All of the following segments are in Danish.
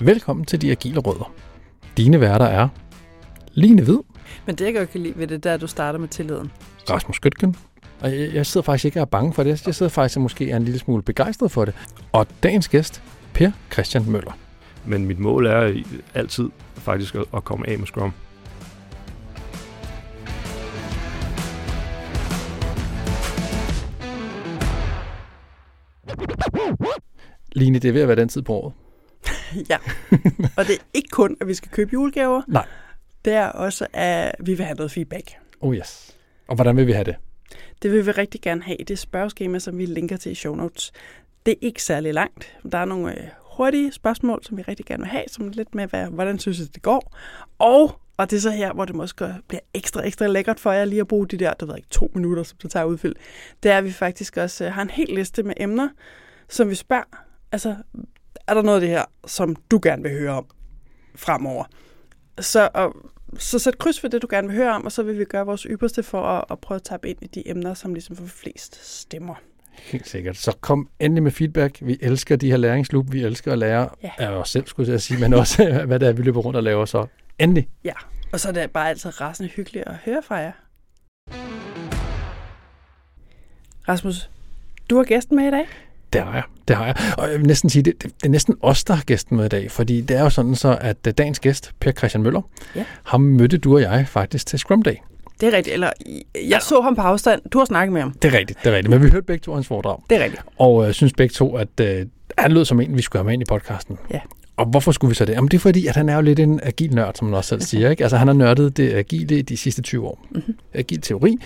Velkommen til De Agile Rødder. Dine værter er Line Hvid, Men det, jeg godt kan lide ved det, der, at du starter med tilliden. Rasmus Gøtgen, og jeg, jeg sidder faktisk ikke og er bange for det. Jeg sidder faktisk og måske er en lille smule begejstret for det. Og dagens gæst, Per Christian Møller. Men mit mål er altid faktisk at, at komme af med Scrum. Line, det er ved at være den tid på året. ja. Og det er ikke kun, at vi skal købe julegaver. Nej. Det er også, at vi vil have noget feedback. Oh yes. Og hvordan vil vi have det? Det vil vi rigtig gerne have i det spørgeskema, som vi linker til i show notes. Det er ikke særlig langt. Der er nogle øh, hurtige spørgsmål, som vi rigtig gerne vil have, som lidt med, hvad, hvordan synes I, det går. Og, og det er så her, hvor det måske bliver ekstra, ekstra lækkert for jer lige at bruge de der, du ved ikke, to minutter, som det tager at udfylde. Det er, at vi faktisk også øh, har en hel liste med emner, som vi spørger. Altså, er der noget af det her, som du gerne vil høre om fremover? Så, og, så sæt kryds for det, du gerne vil høre om, og så vil vi gøre vores ypperste for at, at prøve at tabe ind i de emner, som ligesom får flest stemmer. Helt sikkert. Så kom endelig med feedback. Vi elsker de her læringsloop. Vi elsker at lære Ja. af os selv, skulle jeg sige, men også hvad det er, vi løber rundt og laver. Så endelig. Ja, og så er det bare altid rasende hyggeligt at høre fra jer. Rasmus, du har gæsten med i dag. Det har jeg. Det har jeg. Og jeg vil næsten sige, det, det, det er næsten os, der har gæsten med i dag. Fordi det er jo sådan så, at øh, dagens gæst, Per Christian Møller, Ja. ham mødte du og jeg faktisk til Scrum Day. Det er rigtigt, eller jeg så ham på afstand. Du har snakket med ham. Det er rigtigt, det er rigtigt. Men vi hørte begge to hans foredrag. Det er rigtigt. Og øh, synes begge to, at øh, han lød som en, vi skulle have med ind i podcasten. Ja. Og hvorfor skulle vi så det? Jamen det er fordi, at han er jo lidt en agil nørd, som han også selv siger. Ikke? Altså han har nørdet det agile de sidste 20 år. Mm-hmm. Agil teori.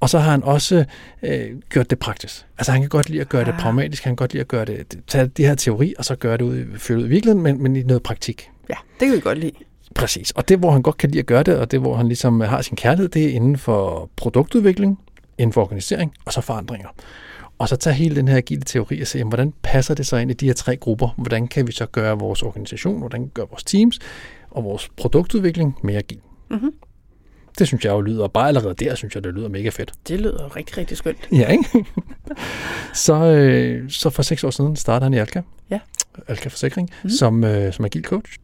Og så har han også øh, gjort det praktisk. Altså han kan godt lide at gøre det Ah. pragmatisk. Han kan godt lide at gøre det, det- tage det her teori, og så gøre det ud, føre det ud i virkeligheden, men, men i noget praktik. Ja, det kan vi godt lide. Præcis. Og det, hvor han godt kan lide at gøre det, og det, hvor han ligesom har sin kærlighed, det er inden for produktudvikling, inden for organisering, og så forandringer. Og så tage hele den her agile teori og se, jamen, hvordan passer det så ind i de her tre grupper? Hvordan kan vi så gøre vores organisation, hvordan gøre vores teams og vores produktudvikling mere agil? Mhm. Det synes jeg jo lyder, bare allerede der synes jeg, det lyder mega fedt. Det lyder rigtig, rigtig skønt. Ja, ikke? så, øh, så for seks år siden startede han i Alka. Ja. Alka Forsikring, mm. som, øh, som agil coach.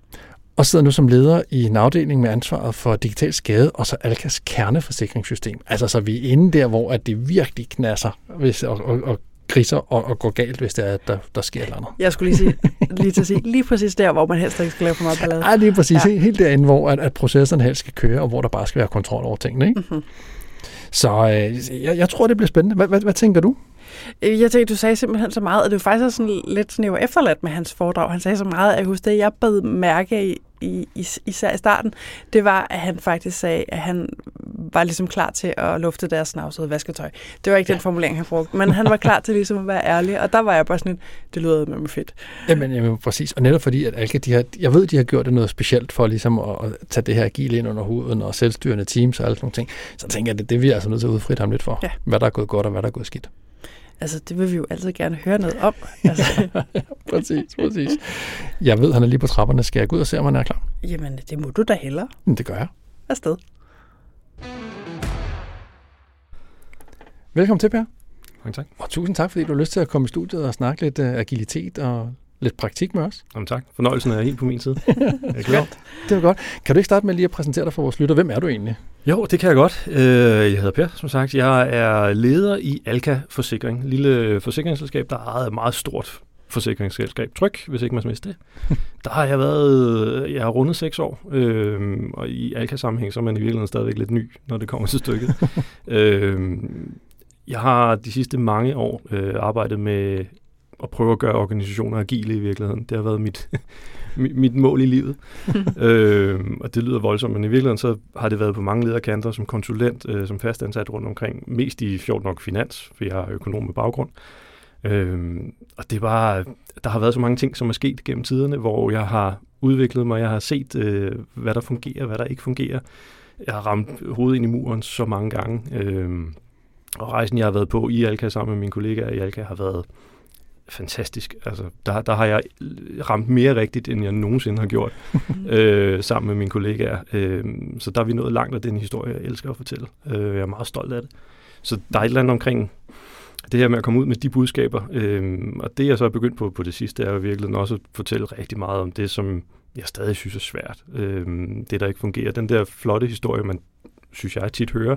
Og sidder nu som leder i en afdeling med ansvaret for digital skade, og så Alkas kerneforsikringssystem. Altså, så vi er inde der, hvor at det virkelig knasser hvis, og, og, og griser og, og går galt, hvis det er, at der, der sker et eller andet. Jeg skulle lige, sige, lige til at sige, lige præcis der, hvor man helst ikke skal lave for meget ballade. Det er præcis. Ja. Ja. Helt derinde, hvor at, at processerne helst skal køre, og hvor der bare skal være kontrol over tingene. Ikke? Mhm. Så øh, jeg, jeg tror, det bliver spændende. Hvad, hvad, hvad tænker du? Øh, Jeg tænkte, du sagde simpelthen så meget, og det var faktisk sådan lidt sådan, jeg var efterladt med hans foredrag. Han sagde så meget, at jeg husker det, jeg bed mærke i, i, is- især i starten, det var, at han faktisk sagde, at han var ligesom klar til at lufte deres snavsede vasketøj. Det var ikke ja. den formulering, han brugte, men han var klar til ligesom at være ærlig, og der var jeg bare sådan, lidt, det lyder med mig fedt. Jamen, jamen, præcis. Og netop fordi, at Alka, de har, jeg ved, de har gjort det noget specielt for ligesom at, at tage det her agile ind under huden og selvstyrende teams og alle sådan nogle ting. Så tænker jeg, at det, det er vi altså nødt til at udfrit ham lidt for. Ja. Hvad der er gået godt og hvad der er gået skidt. Altså, det vil vi jo altid gerne høre noget om. Altså, præcis, præcis. Jeg ved, han er lige på trapperne. Skal jeg gå ud og se, om han er klar? jamen, det må du da hellere. Men det gør jeg. Afsted. Velkommen til, Per. Mange tak. Og tusind tak, fordi du har lyst til at komme i studiet og snakke lidt uh, agilitet og lidt praktik med os. Jamen, tak. Fornøjelsen er helt på min side. Jeg er glad. Det var godt. Kan du ikke starte med lige at præsentere dig for vores lytter? Hvem er du egentlig? Jo, det kan jeg godt. Øh, Jeg hedder Per, som sagt. Jeg er leder i Alka Forsikring. Lille forsikringsselskab, der er ejet meget stort forsikringsselskab. Tryk, hvis ikke man vidste det. Der har jeg været, jeg har rundet seks år, øh, og i Alka-sammenhæng, så er man i virkeligheden stadigvæk lidt ny, når det kommer til stykket. øh, jeg har de sidste mange år øh, arbejdet med at prøve at gøre organisationer agile i virkeligheden. Det har været mit, mit, mål i livet. øh, og det lyder voldsomt, men i virkeligheden så har det været på mange lederkanter som konsulent, øh, som fastansat rundt omkring. Mest i fjort nok finans, for jeg har økonom med baggrund. Øh, og det er bare, der har været så mange ting, som er sket gennem tiderne, hvor jeg har udviklet mig, jeg har set, øh, hvad der fungerer, hvad der ikke fungerer. Jeg har ramt hovedet ind i muren så mange gange. Øh, og rejsen, jeg har været på i Alka sammen med mine kollegaer i Alka, har været fantastisk. Altså, der, der har jeg ramt mere rigtigt, end jeg nogensinde har gjort øh, sammen med mine kollegaer. Øh, så der er vi nået langt af den historie, jeg elsker at fortælle. Øh, jeg er meget stolt af det. Så der er et eller andet omkring det her med at komme ud med de budskaber, øh, og det jeg så er begyndt på på det sidste, er jo virkelig også at fortælle rigtig meget om det, som jeg stadig synes er svært. Øh, det, der ikke fungerer. Den der flotte historie, man synes jeg tit hører,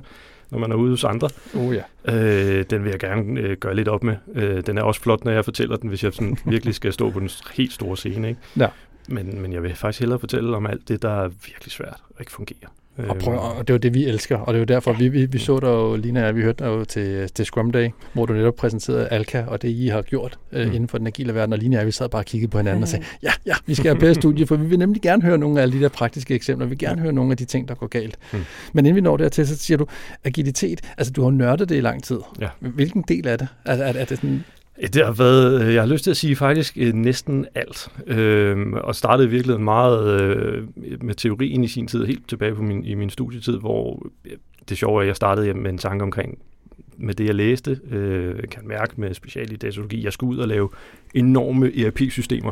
når man er ude hos andre. Oh, ja. øh, den vil jeg gerne øh, gøre lidt op med. Øh, den er også flot, når jeg fortæller den, hvis jeg sådan virkelig skal stå på den helt store scene. Ikke? Ja. Men, men jeg vil faktisk hellere fortælle om alt det, der er virkelig svært og ikke fungerer. Og, prøv, og det var det, vi elsker, og det er jo derfor, vi, vi, vi så dig jo, Lina vi hørte dig jo til, til Scrum Day, hvor du netop præsenterede Alka, og det I har gjort øh, mm. inden for den agile verden, og Lina og vi sad bare og kiggede på hinanden og sagde, ja, ja, vi skal have bedre studie, for vi vil nemlig gerne høre nogle af alle de der praktiske eksempler, vi vil gerne høre nogle af de ting, der går galt. Mm. Men inden vi når dertil, så siger du, agilitet, altså du har nørdet det i lang tid. Ja. Hvilken del af det? Er, er, er det sådan det har været, øh, jeg har lyst til at sige faktisk øh, næsten alt. Øh, og startede virkelig meget øh, med teorien i sin tid, helt tilbage på min, i min studietid, hvor det sjove er, at jeg startede med en tanke omkring, med det jeg læste, øh, kan mærke med special i datalogi, jeg skulle ud og lave enorme ERP-systemer,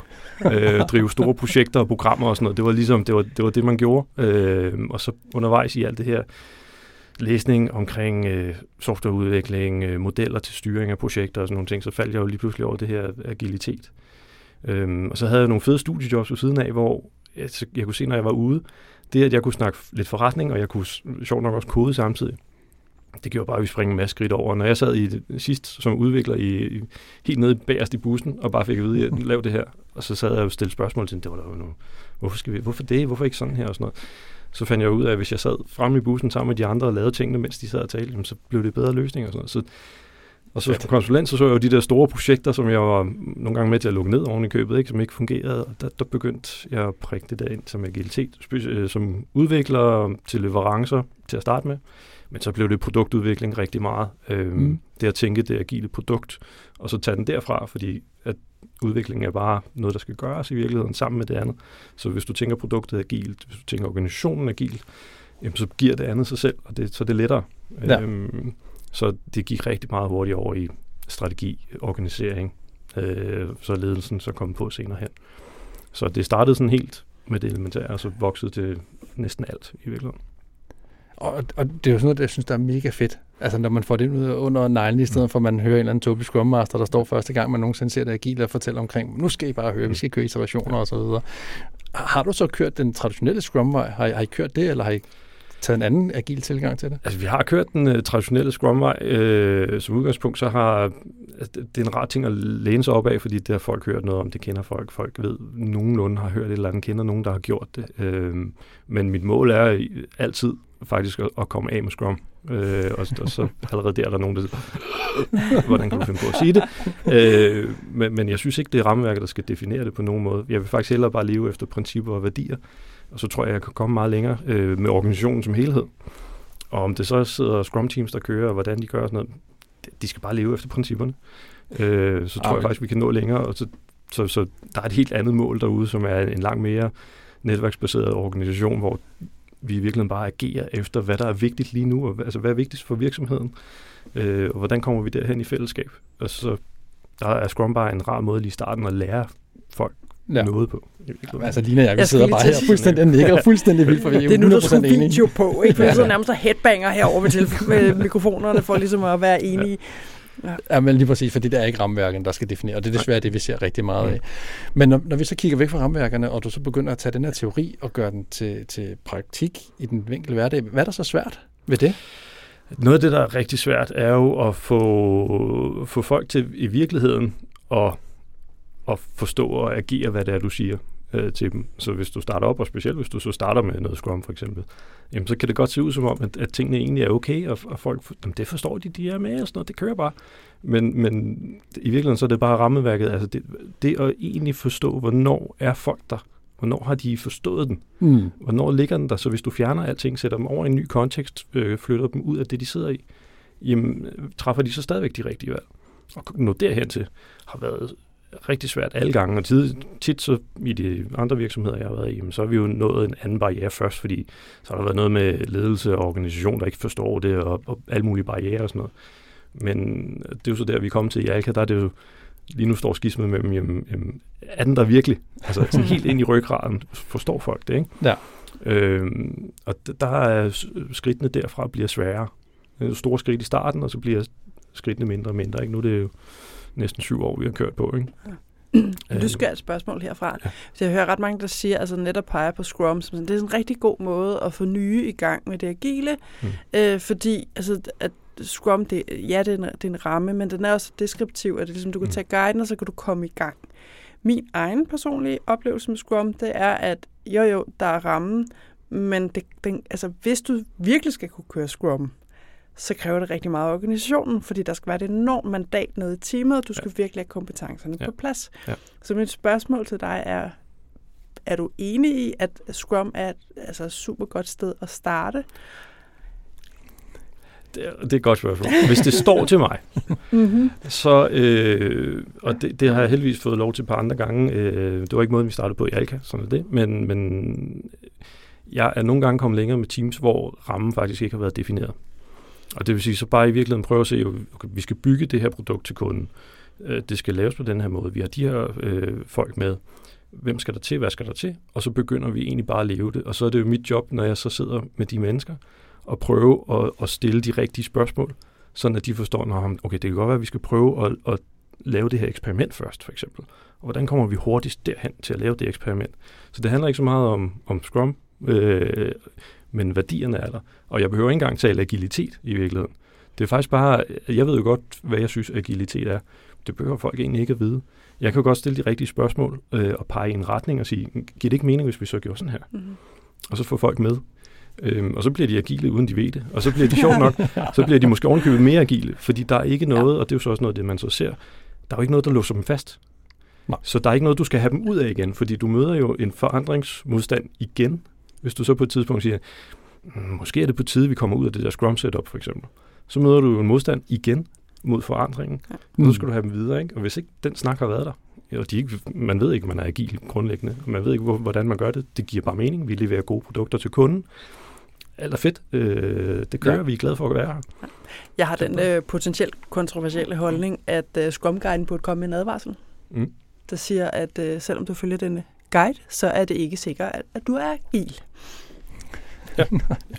øh, drive store projekter og programmer og sådan noget. Det var ligesom, det var det, var det man gjorde. Øh, og så undervejs i alt det her, læsning omkring øh, softwareudvikling, øh, modeller til styring af projekter og sådan nogle ting, så faldt jeg jo lige pludselig over det her agilitet. Øhm, og så havde jeg nogle fede studiejobs ved siden af, hvor jeg, jeg kunne se, når jeg var ude, det at jeg kunne snakke lidt forretning, og jeg kunne sjovt nok også kode samtidig. Det gjorde bare, at vi springer en masse skridt over. Når jeg sad i det, sidst som udvikler i, i, helt nede bagerst i bussen, og bare fik at vide, at lave det her, og så sad jeg og stillede spørgsmål til, det var der jo noget, hvorfor, skal vi, hvorfor det, hvorfor ikke sådan her og sådan noget så fandt jeg ud af, at hvis jeg sad fremme i bussen sammen med de andre og lavede tingene, mens de sad og talte, så blev det bedre løsninger og sådan noget. Så, og så som konsulent, så så jeg jo de der store projekter, som jeg var nogle gange med til at lukke ned oven i købet, ikke, som ikke fungerede. Og der, der begyndte jeg at prikke det der ind som agilitet, øh, som udvikler til leverancer til at starte med. Men så blev det produktudvikling rigtig meget. Øhm, mm. Det at tænke det agile produkt, og så tage den derfra, fordi at udvikling er bare noget, der skal gøres i virkeligheden sammen med det andet. Så hvis du tænker produktet agilt, hvis du tænker organisationen agilt, jamen, så giver det andet sig selv, og det, så det er lettere. Ja. Øhm, så det gik rigtig meget hurtigt over i strategi, organisering, øh, så ledelsen så kom på senere hen. Så det startede sådan helt med det elementære, og så voksede til næsten alt i virkeligheden. Og, og det er jo sådan noget, jeg synes, der er mega fedt. Altså, når man får det ud under neglen, i stedet for at man hører en eller anden Toby Scrum Master, der står første gang, man nogensinde ser det agile og fortæller omkring, nu skal I bare høre, vi skal køre iterationer og så videre. Har du så kørt den traditionelle Scrum-vej? Har, I, har I kørt det, eller har I taget en anden agil tilgang til det? Altså, vi har kørt den uh, traditionelle Scrum-vej. Uh, som udgangspunkt, så har altså, det er en rar ting at læne sig op af, fordi det har folk hørt noget om, det kender folk. Folk ved, nogenlunde har hørt et eller andet, kender nogen, der har gjort det. Uh, men mit mål er altid faktisk at, at komme af med Scrum. Øh, og, og så allerede der er der nogen, der hvordan kan du finde på at sige det? Øh, men, men jeg synes ikke, det er rammeværket, der skal definere det på nogen måde. Jeg vil faktisk hellere bare leve efter principper og værdier, og så tror jeg, jeg kan komme meget længere øh, med organisationen som helhed. Og om det så sidder Scrum Teams, der kører, og hvordan de gør sådan noget, de skal bare leve efter principperne. Øh, så tror okay. jeg faktisk, vi kan nå længere, og så, så, så der er et helt andet mål derude, som er en langt mere netværksbaseret organisation, hvor vi i virkeligheden bare agerer efter, hvad der er vigtigt lige nu, og altså hvad er vigtigst for virksomheden, øh, og hvordan kommer vi derhen i fællesskab. Og så der er Scrum bare en rar måde lige i starten at lære folk ja. noget på. Jamen, altså Lina og jeg, vi jeg sidder bare her fuldstændig nikker, fuldstændig vildt, for vi er Det er nu, der skulle video på, ikke? Vi sidder nærmest og headbanger herovre med, med mikrofonerne, for ligesom at være enige. Ja. ja, men lige præcis, fordi det er ikke ramværken, der skal definere, og det er desværre det, vi ser rigtig meget af. Men når, når vi så kigger væk fra ramværkerne, og du så begynder at tage den her teori og gøre den til, til praktik i den vinkel hverdag, hvad er der så svært ved det? Noget af det, der er rigtig svært, er jo at få, få folk til i virkeligheden at, at forstå og agere, hvad det er, du siger øh, til dem. Så hvis du starter op, og specielt hvis du så starter med noget Scrum for eksempel, jamen, så kan det godt se ud som om, at, at tingene egentlig er okay, og, og folk, jamen, det forstår de, de er med, og sådan noget, det kører bare. Men, men i virkeligheden så er det bare rammeværket, altså det, det at egentlig forstå, hvornår er folk der, Hvornår har de forstået den? Mm. Hvornår ligger den der? Så hvis du fjerner alting, sætter dem over i en ny kontekst, øh, flytter dem ud af det, de sidder i, jamen, træffer de så stadigvæk de rigtige valg. Og nå derhen til har været rigtig svært alle gange, og tit, tit så i de andre virksomheder, jeg har været i, jamen, så har vi jo nået en anden barriere først, fordi så har der været noget med ledelse og organisation, der ikke forstår det, og, og alle mulige barriere og sådan noget. Men det er jo så der, vi er kommet til i Alka, der er det jo, lige nu står skismet mellem, jamen, jamen, er den der virkelig? Altså sådan helt ind i ryggraden, forstår folk det, ikke? Ja. Øhm, og der er skridtene derfra bliver sværere. Store skridt i starten, og så bliver skridtene mindre og mindre. Ikke? Nu er det jo næsten syv år, vi har kørt på. Ikke? Du skal et spørgsmål herfra. Ja. Så jeg hører ret mange, der siger, altså netop peger på Scrum, som sådan, det er sådan en rigtig god måde at få nye i gang med det agile, Mm. øh, fordi altså, at Scrum, det, ja, det er, en, det er en ramme, men den er også deskriptiv, at det ligesom, du kan Mm. tage guiden, og så kan du komme i gang. Min egen personlige oplevelse med Scrum, det er, at jo jo, der er rammen, men det, den, altså, hvis du virkelig skal kunne køre Scrum, så kræver det rigtig meget af organisationen, fordi der skal være et enormt mandat nede i teamet, og du skal ja. virkelig have kompetencerne Ja. på plads. Ja. Så mit spørgsmål til dig er, er du enig i, at Scrum er et altså, super godt sted at starte? Det, er, det er et godt spørgsmål. Hvis det står til mig, Mm-hmm. så, øh, og det, det har jeg heldigvis fået lov til et par andre gange, øh, det var ikke måden, vi startede på i Alka, sådan er det, men, men jeg er nogle gange kommet længere med teams, hvor rammen faktisk ikke har været defineret. Og det vil sige, så bare i virkeligheden prøve at se, okay, vi skal bygge det her produkt til kunden. Øh, det skal laves på den her måde. Vi har de her øh, folk med. Hvem skal der til? Hvad skal der til? Og så begynder vi egentlig bare at leve det. Og så er det jo mit job, når jeg så sidder med de mennesker, at prøve at, at stille de rigtige spørgsmål, sådan at de forstår, at okay, det kan godt være, at vi skal prøve at, at lave det her eksperiment først, for eksempel. Og hvordan kommer vi hurtigst derhen til at lave det eksperiment? Så det handler ikke så meget om, om Scrum, øh, men værdierne er der. Og jeg behøver ikke engang tale agilitet i virkeligheden. Det er faktisk bare, jeg ved jo godt, hvad jeg synes agilitet er. Det behøver folk egentlig ikke at vide. Jeg kan godt stille de rigtige spørgsmål øh, og pege i en retning og sige, giver det ikke mening, hvis vi så gjorde sådan her? Mm-hmm. Og så får folk med. Øhm, og så bliver de agile, uden de ved det. Og så bliver de sjovt nok, så bliver de måske ovenkøbet mere agile, fordi der er ikke noget, og det er jo så også noget, det man så ser, der er jo ikke noget, der låser dem fast. Nej. Så der er ikke noget, du skal have dem ud af igen, fordi du møder jo en forandringsmodstand igen, hvis du så på et tidspunkt siger, "Mm, måske er det på tide, vi kommer ud af det der Scrum setup for eksempel. Så møder du en modstand igen mod forandringen. Ja. Nu skal du have dem videre, ikke? Og hvis ikke den snak har været der, og de ikke, man ved ikke, man er agil grundlæggende, og man ved ikke, hvor, hvordan man gør det, det giver bare mening. Vi leverer gode produkter til kunden. Alt er fedt. Øh, det kører, Ja. vi er glade for at være her. Jeg har den øh, potentielt kontroversielle holdning, at øh, Scrum Guiden burde komme med en advarsel, Mm. der siger, at øh, selvom du følger denne guide, så er det ikke sikkert, at, du er agil.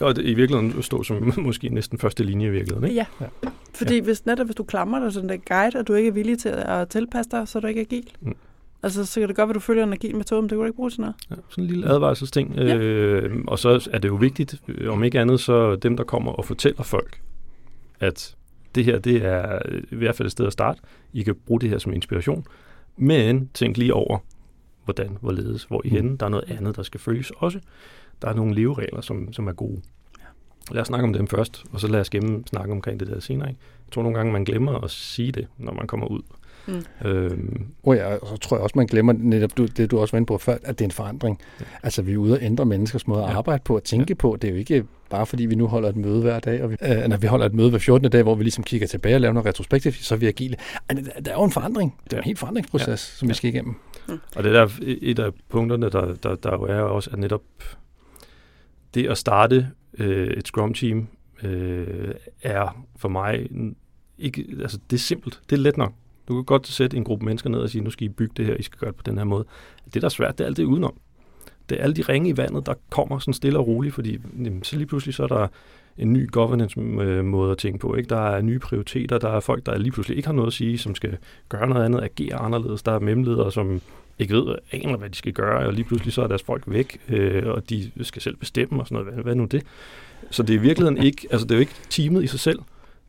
Og det, i virkeligheden stå som måske næsten første linje i virkeligheden. Ikke? Ja. Fordi hvis, netop hvis du klamrer dig til den der guide, og du ikke er villig til at tilpasse dig, så er du ikke agil. Mm. Altså, så kan det godt være, at du følger en agil metode, men det kan du ikke bruge til noget. Ja, sådan en lille advarselsting. Ja. Øh, og så er det jo vigtigt, øh, om ikke andet, så dem, der kommer og fortæller folk, at det her, det er i hvert fald et sted at starte. I kan bruge det her som inspiration. Men tænk lige over, hvordan, hvorledes, hvor I Mm. henne. Der er noget andet, der skal følges også. Der er nogle leveregler, som, som er gode. Lad os snakke om dem først, og så lad os gemme snakke omkring det der senere. Ikke? Jeg tror nogle gange, man glemmer at sige det, når man kommer ud. Mm. Øhm, Oh ja, og så tror jeg også, man glemmer netop du, det, du også var inde på før, at det er en forandring. Ja. Altså, vi er ude og ændre menneskers måde at Ja. arbejde på og tænke ja. på. Det er jo ikke bare fordi, vi nu holder et møde hver dag, og vi, øh, når vi holder et møde hver 14. dag, hvor vi ligesom kigger tilbage og laver noget retrospektivt, så er vi agile. Ej, Der, er jo en forandring. Det er Ja. en helt forandringsproces, ja. som vi Ja. skal igennem. Mm. Og det er der et af punkterne, der, der, der jo er også, at netop det at starte øh, et Scrum-team øh, er for mig ikke, altså det er simpelt, det er let nok. Du kan godt sætte en gruppe mennesker ned og sige, nu skal I bygge det her, I skal gøre det på den her måde. Det, der er svært, det er alt det udenom. Det er alle de ringe i vandet, der kommer sådan stille og roligt, fordi jamen, så lige pludselig så er der en ny governance-måde øh, at tænke på. Ikke? Der er nye prioriteter, der er folk, der lige pludselig ikke har noget at sige, som skal gøre noget andet, agere anderledes. Der er memledere, som ikke ved, aner, hvad de skal gøre, og lige pludselig så er deres folk væk, øh, og de skal selv bestemme og sådan noget. Hvad, hvad nu det? Så det er i virkeligheden ikke, altså det er jo ikke teamet i sig selv.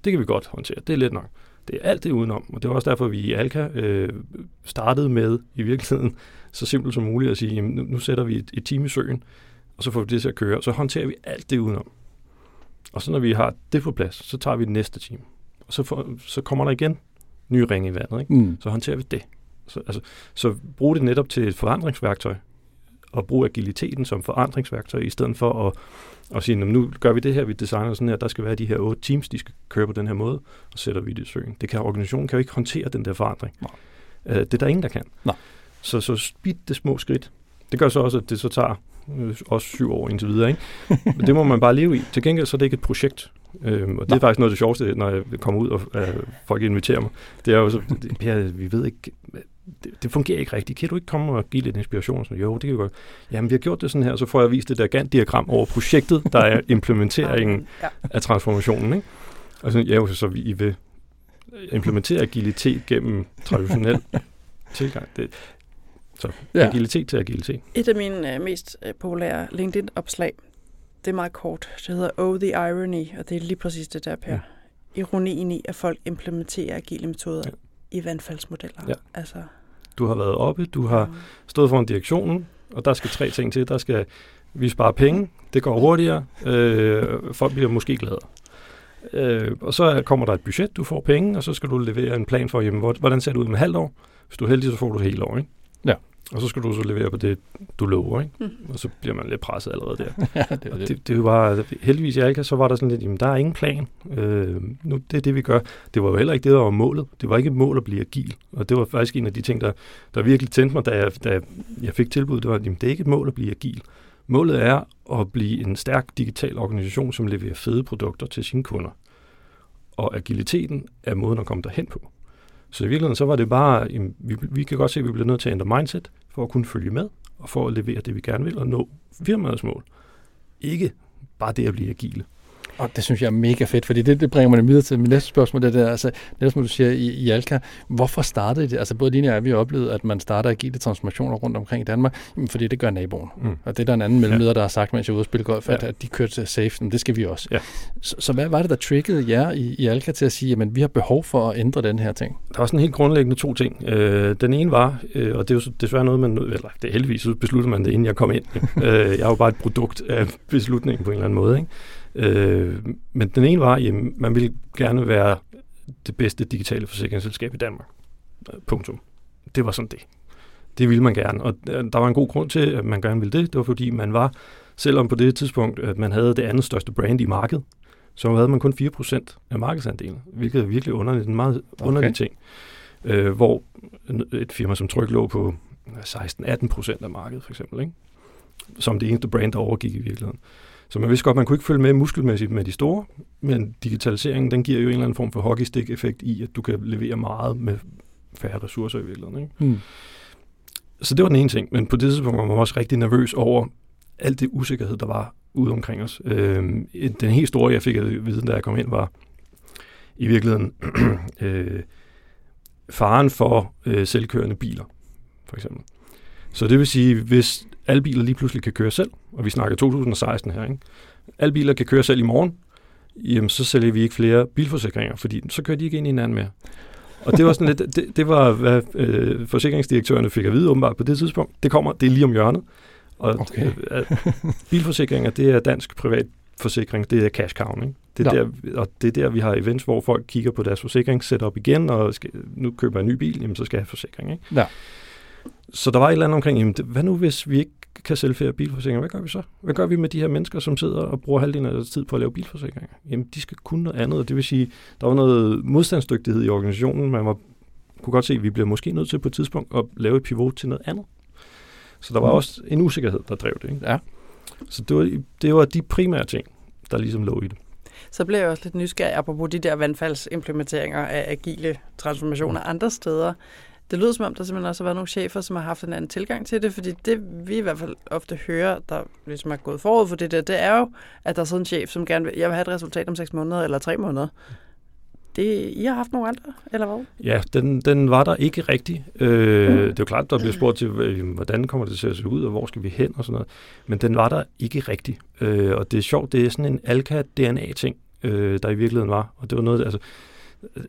Det kan vi godt håndtere. Det er let nok. Det er alt det udenom, og det var også derfor, vi i Alka øh, startede med i virkeligheden så simpelt som muligt at sige, jamen, nu, nu sætter vi et, et team i søen, og så får vi det til at køre, og så håndterer vi alt det udenom. Og så når vi har det på plads, så tager vi det næste team. Og så, får, så kommer der igen nye ringe i vandet. Ikke? Mm. så håndterer vi det. Så, altså, så brug det netop til et forandringsværktøj, og brug agiliteten som forandringsværktøj, i stedet for at, at sige, "Nå, nu gør vi det her, vi designer sådan her, der skal være de her otte teams, de skal køre på den her måde, og sætter vi det i søen. Det kan, organisationen kan jo ikke håndtere den der forandring. Nej. Uh, det er der ingen, der kan. Nej. Så, så speed det små skridt. Det gør så også, at det så tager øh, også syv år indtil videre. Ikke? Men det må man bare leve i. Til gengæld så er det ikke et projekt. Øhm, og det er faktisk noget af det sjoveste, når jeg kommer ud, og øh, folk inviterer mig. Det er jo så, Per, vi ved ikke, det, det fungerer ikke rigtigt. Kan du ikke komme og give lidt inspiration? Så, jo, det kan vi godt. Jamen, vi har gjort det sådan her, så får jeg vist det der Gantt-diagram over projektet, der er implementeringen Ja. af transformationen. Ikke? Og så, ja, jo, så vi vil implementere agilitet gennem traditionel tilgang. Det, så Ja. agilitet til agilitet. Et af mine øh, mest øh, populære LinkedIn-opslag, det er meget kort. Det hedder Oh the Irony, og det er lige præcis det der, Per. Ja. Ironien i, at folk implementerer agile metoder Ja. i vandfaldsmodeller. Ja. Altså, Du har været oppe, du har stået foran direktionen, og der skal tre ting til. Der skal vi spare penge, det går hurtigere, øh, folk bliver måske glade. Øh, og så kommer der et budget, du får penge, og så skal du levere en plan for, jamen, hvor- hvordan ser det ud med halvt år? Hvis du er heldig, så får du det hele år, ikke? Ja. Og så skal du så levere på det, du lover, ikke? Mm. Og så bliver man lidt presset allerede der. ja, det Og det. det, det er jo bare, heldigvis i Alka, så var der sådan lidt, jamen der er ingen plan. Øh, nu, det er det, vi gør. Det var jo heller ikke det, der var målet. Det var ikke et mål at blive agil. Og det var faktisk en af de ting, der, der virkelig tændte mig, da jeg, da jeg fik tilbuddet. Det var, jamen det er ikke et mål at blive agil. Målet er at blive en stærk digital organisation, som leverer fede produkter til sine kunder. Og agiliteten er måden at komme derhen på. Så i virkeligheden, så var det bare, jamen, vi, vi kan godt se, at vi bliver nødt til at ændre mindset, for at kunne følge med, og for at levere det, vi gerne vil, og nå firmaets mål. Ikke bare det at blive agile. Og det synes jeg er mega fedt, fordi det, det bringer mig videre til mit næste spørgsmål. Det der, altså, netop som du siger i, i Alka, hvorfor startede det? Altså både Line og jeg, vi har oplevet, at man starter agile transformationer rundt omkring i Danmark, jamen, fordi det gør naboen. Mm. Og det er der en anden mellemleder, der har sagt, mens jeg var ude og spille golf, at, Ja. at de kørte til safe, men det skal vi også. Ja. Så, så hvad var det, der triggede jer i, i Alka til at sige, at vi har behov for at ændre den her ting? Der var sådan helt grundlæggende to ting. Øh, den ene var, øh, og det er jo desværre noget, man, eller det er heldigvis, besluttede man det, inden jeg kom ind. øh, jeg er jo bare et produkt af beslutningen på en eller anden måde. Ikke? Øh, men den ene var, at man ville gerne være det bedste digitale forsikringsselskab i Danmark. Øh, Punktum. Det var sådan det. Det ville man gerne, og øh, der var en god grund til, at man gerne ville det. Det var fordi, man var, selvom på det tidspunkt, at man havde det andet største brand i markedet, så havde man kun 4% af markedsandelen, hvilket er virkelig underligt, en meget underlig Okay. ting. Øh, hvor et firma som Tryg lå på 16-18% af markedet, for eksempel, ikke? som det eneste brand, der overgik i virkeligheden. Så man vidste godt, man kunne ikke følge med muskelmæssigt med de store, men digitaliseringen, den giver jo en eller anden form for hockeystick-effekt i, at du kan levere meget med færre ressourcer i virkeligheden. Ikke? Hmm. Så det var den ene ting, men på det tidspunkt var man også rigtig nervøs over alt det usikkerhed, der var ude omkring os. Øh, den helt store, jeg fik at vide, da jeg kom ind, var i virkeligheden øh, faren for øh, selvkørende biler, for eksempel. Så det vil sige, hvis alle biler lige pludselig kan køre selv, og vi snakker 2016 her, ikke? alle biler kan køre selv i morgen, jamen så sælger vi ikke flere bilforsikringer, fordi så kører de ikke ind i hinanden mere. Og det var sådan lidt, det, det var, hvad øh, forsikringsdirektørerne fik at vide åbenbart på det tidspunkt. Det kommer, det er lige om hjørnet. Og Okay. øh, bilforsikringer, det er dansk privat forsikring, det er cash cow, ikke? Det er Ja. der, og det er der, vi har events, hvor folk kigger på deres forsikring, sætter op igen, og skal, nu køber jeg en ny bil, jamen så skal jeg have forsikring, ikke? Ja. Så der var et eller andet omkring, jamen, det- hvad nu hvis vi ikke kan sælge flere bilforsikringer? Hvad gør vi så? Hvad gør vi med de her mennesker, som sidder og bruger halvdelen af deres tid på at lave bilforsikringer? Jamen, de skal kunne noget andet, og det vil sige, der var noget modstandsdygtighed i organisationen. Man var, kunne godt se, at vi bliver måske nødt til på et tidspunkt at lave et pivot til noget andet. Så der var Mm. også en usikkerhed, der drev det. Ikke? Ja. Så det var, det var de primære ting, der ligesom lå i det. Så blev jeg også lidt nysgerrig, apropos de der vandfaldsimplementeringer af agile transformationer andre steder. Det lyder som om, der simpelthen også har været nogle chefer, som har haft en anden tilgang til det, fordi det vi i hvert fald ofte hører, der ligesom er gået forud for det der, det er jo, at der er sådan en chef, som gerne vil, jeg vil have et resultat om 6 måneder eller 3 måneder. Det, I har haft nogle andre, eller hvad? Ja, den, den var der ikke rigtig. Øh, det er jo klart, der bliver spurgt til, øh, hvordan kommer det til at se ud, og hvor skal vi hen og sådan noget. Men den var der ikke rigtig. Øh, og det er sjovt, det er sådan en Alka-DNA-ting, øh, der i virkeligheden var. Og det var noget, altså, øh,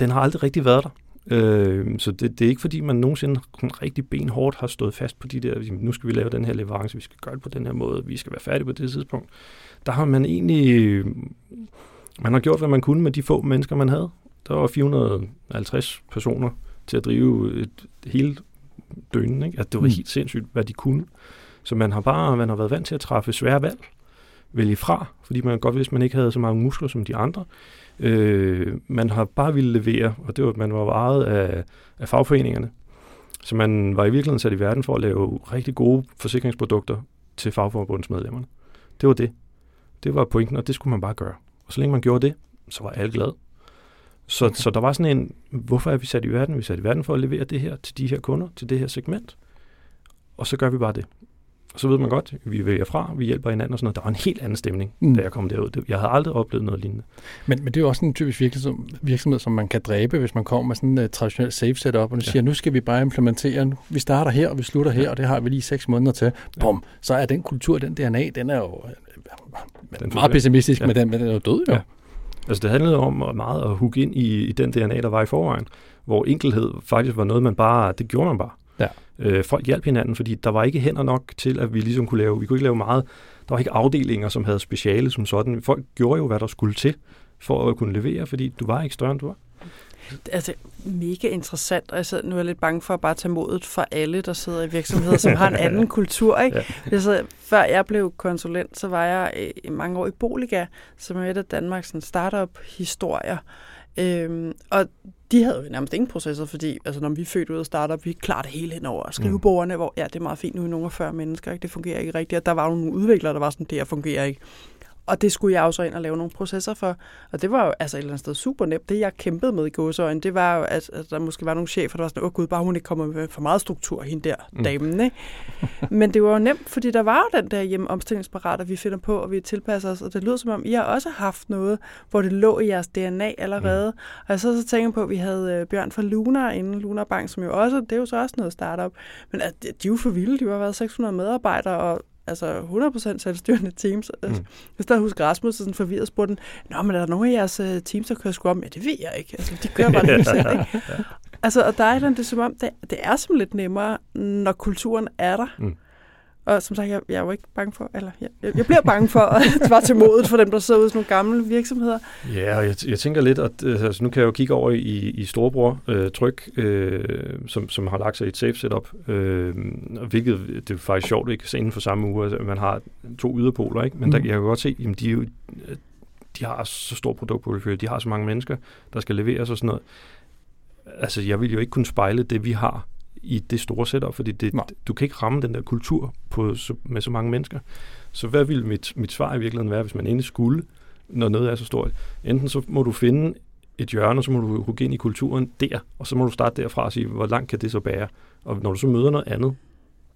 den har aldrig rigtig været der. Øh, så det, det er ikke fordi, man nogensinde rigtig benhårdt har stået fast på de der, nu skal vi lave den her leverance, vi skal gøre det på den her måde, vi skal være færdige på det tidspunkt. Der har man egentlig, man har gjort, hvad man kunne med de få mennesker, man havde. Der var 450 personer til at drive et hele døgn. Ikke? At det var Mm. helt sindssygt, hvad de kunne. Så man har bare man har været vant til at træffe svære valg. Vælge fra, fordi man godt vidste, at man ikke havde så mange muskler som de andre. Øh, man har bare ville levere, og det var, man var varet af, af fagforeningerne. Så man var i virkeligheden sat i verden for at lave rigtig gode forsikringsprodukter til fagforbundsmedlemmerne. Det var det. Det var pointen, og det skulle man bare gøre. Og så længe man gjorde det, så var alle glade. Så, okay. så der var sådan en, hvorfor er vi sat i verden? Vi er sat i verden for at levere det her til de her kunder, til det her segment. Og så gør vi bare det. Så ved man godt, vi vælger fra, vi hjælper hinanden og sådan noget. Der var en helt anden stemning, Mm. da jeg kom derud. Jeg havde aldrig oplevet noget lignende. Men, men det er jo også en typisk virksomhed, virksomhed, som man kan dræbe, hvis man kommer med sådan et uh, traditionelt safe setup, og nu Ja. siger, nu skal vi bare implementere, nu- vi starter her, og vi slutter her, og det har vi lige seks måneder til. Bum, så er den kultur, den DNA, den er jo øh, Den meget forsvinder. pessimistisk, Ja. men, den, men den er jo død jo. Ja. Altså det handlede om meget at hugge ind i, i den DNA, der var i forvejen, hvor enkelhed faktisk var noget, man bare, det gjorde man bare. Ja. Øh, folk hjalp hinanden, fordi der var ikke hænder nok til, at vi ligesom kunne lave, vi kunne ikke lave meget, der var ikke afdelinger, som havde speciale som sådan. Folk gjorde jo, hvad der skulle til, for at kunne levere, fordi du var ikke større, end du var. Altså, mega interessant, og jeg sidder, nu er jeg lidt bange for at bare tage modet fra alle, der sidder i virksomheder, som har en anden kultur. Ikke? Ja. Ja. Så, før jeg blev konsulent, så var jeg øh, i mange år i Boliga, som er et af Danmarks sådan, startup-historier. Øhm, og de havde jo nærmest ingen processer, fordi altså, når vi er født ud af startup, vi klarer det hele henover. Skrivebordene, hvor ja, det er meget fint, nu er af 40 mennesker, ikke? det fungerer ikke rigtigt. Og der var jo nogle udviklere, der var sådan, det her fungerer ikke. Og det skulle jeg jo så ind og lave nogle processer for. Og det var jo altså et eller andet sted super nemt. Det, jeg kæmpede med i gåsøjne, det var jo, at, at der måske var nogle chefer, der var sådan, åh gud, bare hun ikke kommer med for meget struktur, hende der Mm. damen. Ikke? Men det var jo nemt, fordi der var jo den der hjemme omstillingsparat, vi finder på, og vi tilpasser os. Og det lyder som om, I har også haft noget, hvor det lå i jeres DNA allerede. Mm. Og jeg så, så tænker på, at vi havde øh, Bjørn fra Luna inden Luna Bank, som jo også, det er jo så også noget startup. Men at, de er jo for vilde, de har været 600 medarbejdere, og altså 100% selvstyrende teams. Mm. Jeg stadig husker Rasmus, sådan forvirret spurgte den, Nå, men er der nogen af jeres uh, teams, der kører om? Ja, det ved jeg ikke. Altså, de kører bare det selv, ikke? Altså, og der er det, det er som om, det, det er som lidt nemmere, når kulturen er der. Mm. Og som sagt, jeg, jeg er jo ikke bange for, eller jeg, jeg, bliver bange for at svare til modet for dem, der sidder ude i nogle gamle virksomheder. Ja, og jeg, jeg tænker lidt, at øh, altså, nu kan jeg jo kigge over i, i Storebror øh, Tryk, øh, som, som har lagt sig i et safe setup, øh, hvilket det er faktisk sjovt, ikke? Inden for samme uge, altså, man har to yderpoler, ikke? Men mm. der, Mm. jeg kan godt se, jamen, de, er jo, de har så stor produktportefølje, de har så mange mennesker, der skal leveres og sådan noget. Altså, jeg vil jo ikke kunne spejle det, vi har i det store setup, fordi det, Nej. du kan ikke ramme den der kultur på, så, med så mange mennesker. Så hvad ville mit, mit svar i virkeligheden være, hvis man endelig skulle, når noget er så stort? Enten så må du finde et hjørne, og så må du gå ind i kulturen der, og så må du starte derfra og sige, hvor langt kan det så bære? Og når du så møder noget andet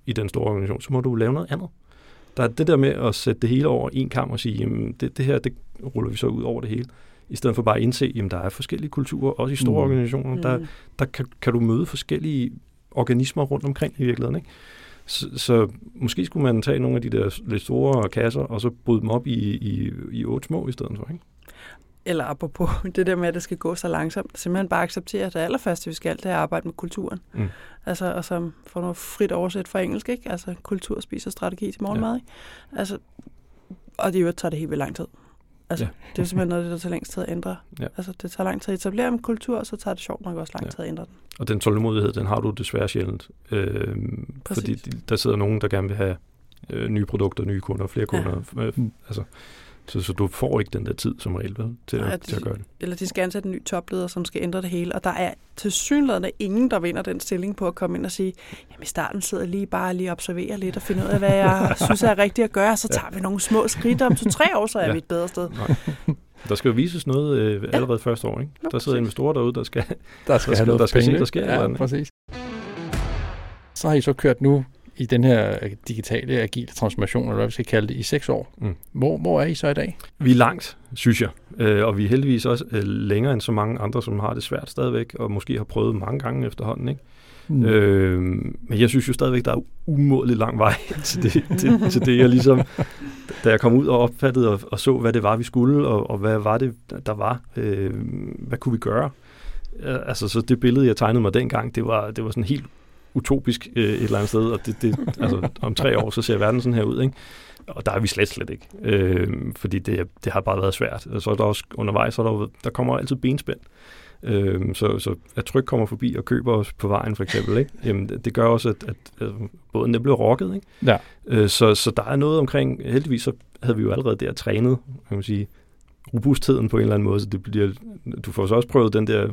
i den store organisation, så må du lave noget andet. Der er det der med at sætte det hele over en kamp og sige, jamen det, det her, det ruller vi så ud over det hele. I stedet for bare at indse, jamen der er forskellige kulturer, også i store Mm. mm. organisationer. Der, der kan, kan du møde forskellige organismer rundt omkring i virkeligheden. Ikke? Så, så måske skulle man tage nogle af de der lidt store kasser, og så bryde dem op i, i, i otte små i stedet for. Ikke? Eller apropos det der med, at det skal gå så langsomt. Simpelthen bare acceptere, at det allerførste, vi skal, det er at arbejde med kulturen. Mm. Altså, og som får noget frit oversæt fra engelsk, ikke? Altså, kultur spiser strategi til morgenmad, ja. ikke? Altså, og det øvrigt tager det helt vildt lang tid. Altså, Ja. det er simpelthen noget, der tager længst tid at ændre. Ja. Altså, det tager lang tid at etablere en kultur, og så tager det sjovt nok også lang Ja. tid at ændre den. Og den tålmodighed, den har du desværre sjældent. Øh, fordi Præcis. der sidder nogen, der gerne vil have øh, nye produkter, nye kunder, flere kunder. Ja. Øh, altså, så, så du får ikke den der tid som regel vel, til, Nej, at, til at gøre det. Eller de skal ansætte en ny topleder, som skal ændre det hele. Og der er til synligheden ingen, der vinder den stilling på at komme ind og sige, jamen i starten sidder jeg lige bare lige og observerer lidt og finder ud af, hvad jeg synes er rigtigt at gøre. Så tager vi nogle små skridt om to-tre år, så er Ja. vi et bedre sted. Nej. Der skal jo vises noget øh, allerede første år. Ikke? Jo, Der sidder præcis. investorer derude, der skal... Der skal, Der skal- have noget der skal se, der sker ja, præcis. Så har I så kørt nu i den her digitale, agile transformation, eller hvad vi skal kalde det, i seks år. Mm. Hvor, hvor er I så i dag? Vi er langt, synes jeg. Øh, og vi er heldigvis også øh, længere end så mange andre, som har det svært stadigvæk, og måske har prøvet mange gange efterhånden. Ikke? Mm. Øh, men jeg synes jo stadigvæk, der er umådelig lang vej til det, til, til det jeg ligesom, da jeg kom ud og opfattede og, og så, hvad det var, vi skulle, og, og hvad var det, der var, øh, hvad kunne vi gøre? Øh, altså, så det billede, jeg tegnede mig dengang, det var, det var sådan helt utopisk øh, et eller andet sted, og det, det, altså, om tre år, så ser verden sådan her ud, ikke? Og der er vi slet, slet ikke. Øh, fordi det, det har bare været svært. Og så er der også undervejs, så er der, der kommer altid benspænd. Øh, så, så at tryk kommer forbi og køber os på vejen, for eksempel, ikke? Jamen, det, det gør også, at, at, at båden den bliver rocket, ikke? Ja. Øh, så, så der er noget omkring, heldigvis så havde vi jo allerede der trænet, kan man sige, robustheden på en eller anden måde, så det bliver, du får så også prøvet den der